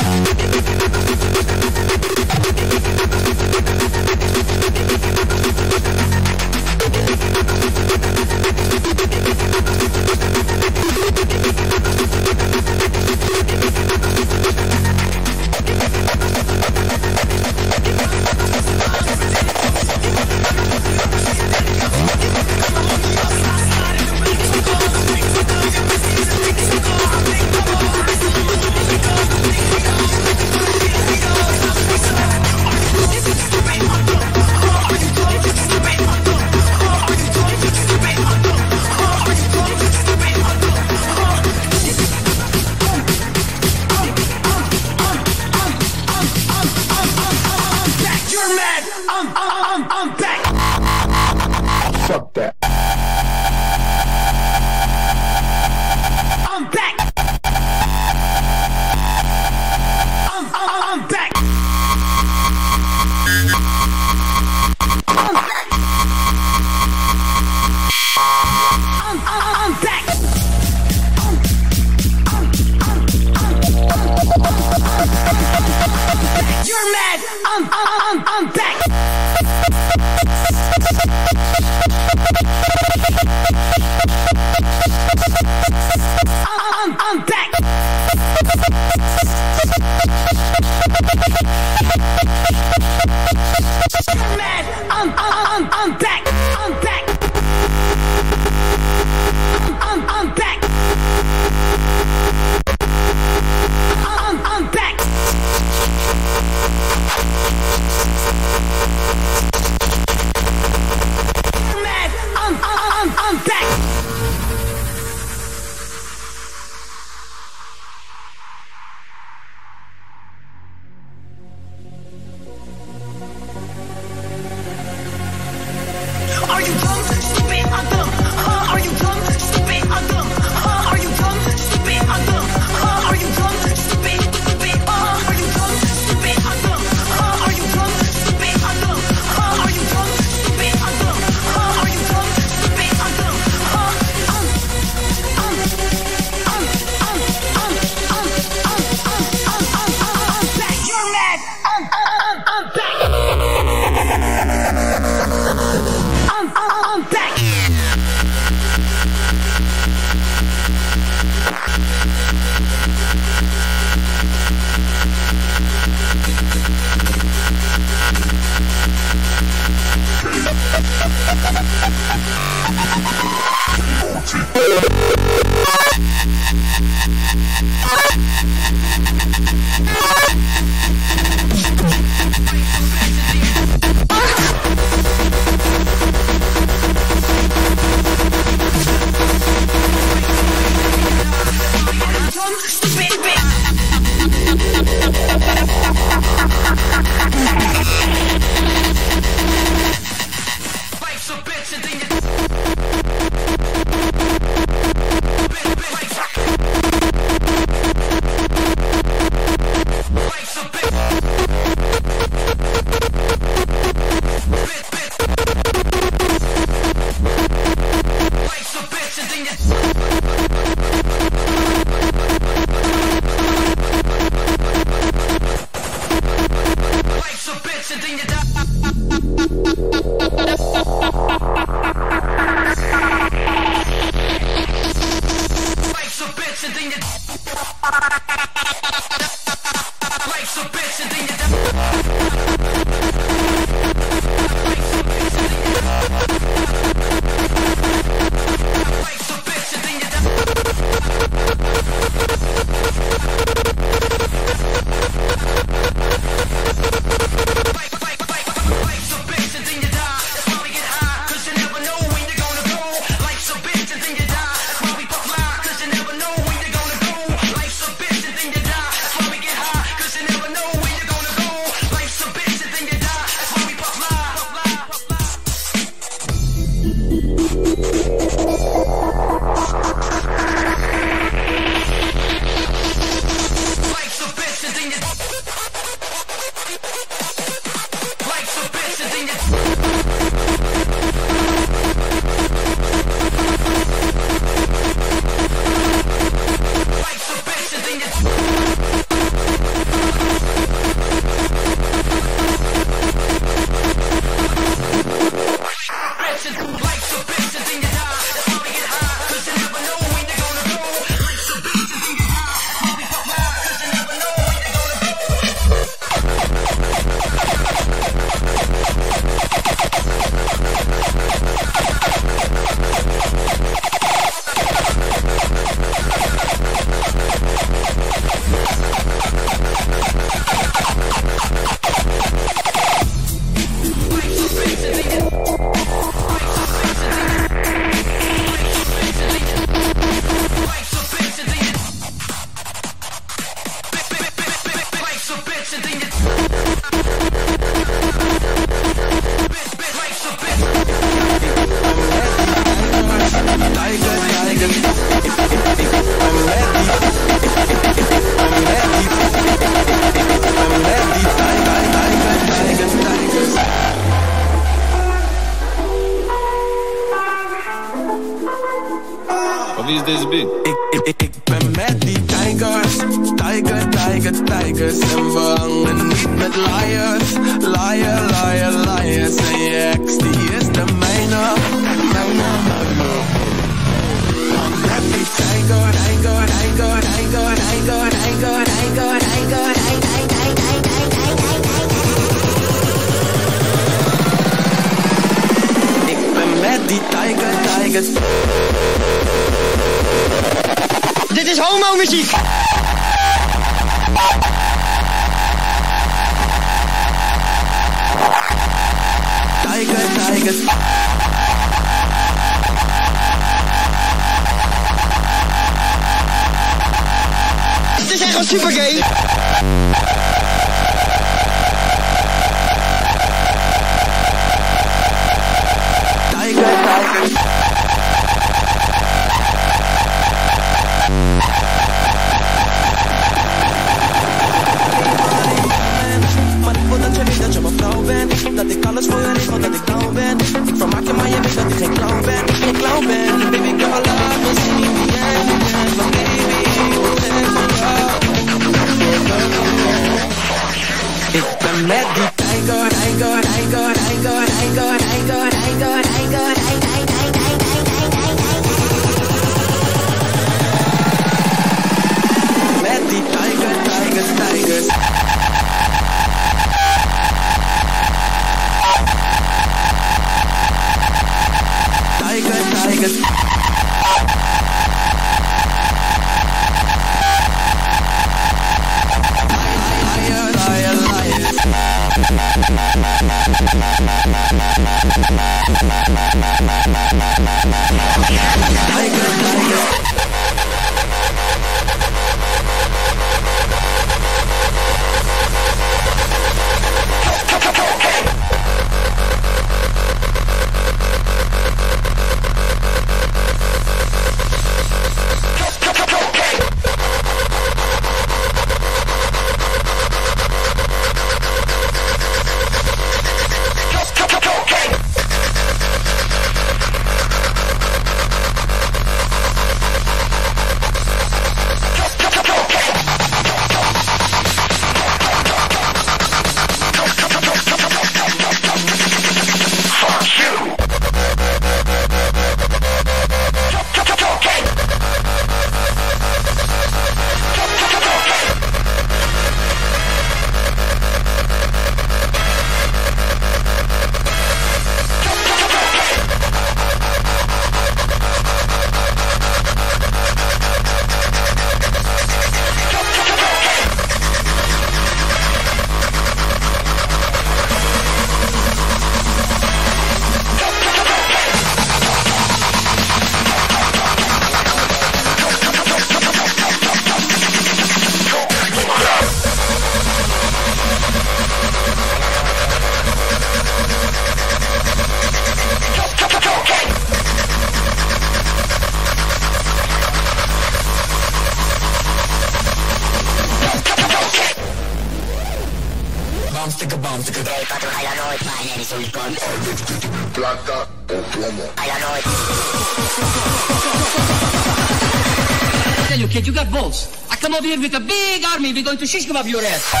Speaker 11: To
Speaker 22: shish kebab your ass.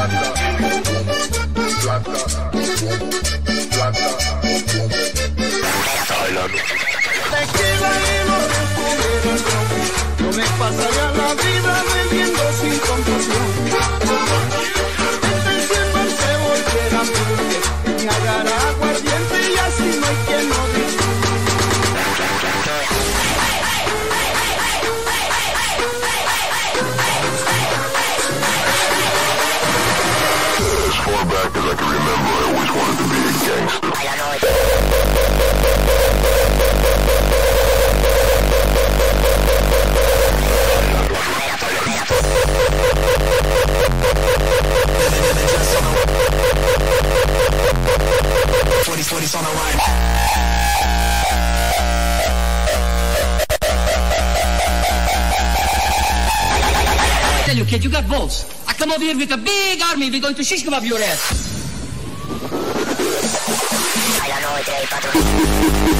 Speaker 23: 감사합니다. Kid, you got balls. I come over here with a big army. We're going to shish kebab your ass. [laughs]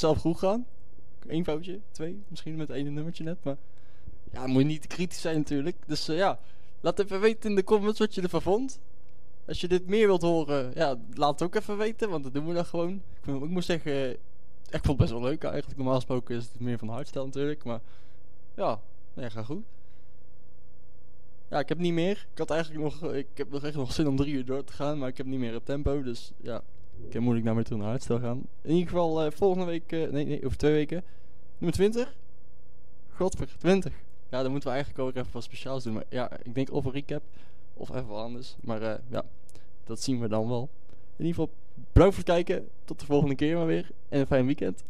Speaker 18: zelf goed gaan. Eén foutje, twee, misschien met ene nummertje net, maar... Ja, moet je niet kritisch zijn natuurlijk. Dus eh, ja, laat even weten in de comments wat je ervan vond. Als je dit meer wilt horen, ja, laat het ook even weten, want dat doen we dan gewoon. Ik, ik moet zeggen, eh, ik vond het best wel leuk eigenlijk. Normaal gesproken is het meer van hardstyle natuurlijk, maar... Ja, ja, gaat goed. Ja, ik heb niet meer. Ik had eigenlijk nog, ik heb nog echt nog zin om drie uur door te gaan, maar ik heb niet meer het tempo, dus ja, heb moeilijk naar weer toe naar hardstyle gaan. In ieder geval eh, volgende week, eh, nee, nee, over twee weken, nummer 20. Godver, 20. Ja, dan moeten we eigenlijk ook even wat speciaals doen, maar ja, ik denk of een recap of even wat anders, maar eh, ja, dat zien we dan wel. In ieder geval, bedankt voor het kijken, tot de volgende keer maar weer en een fijn weekend.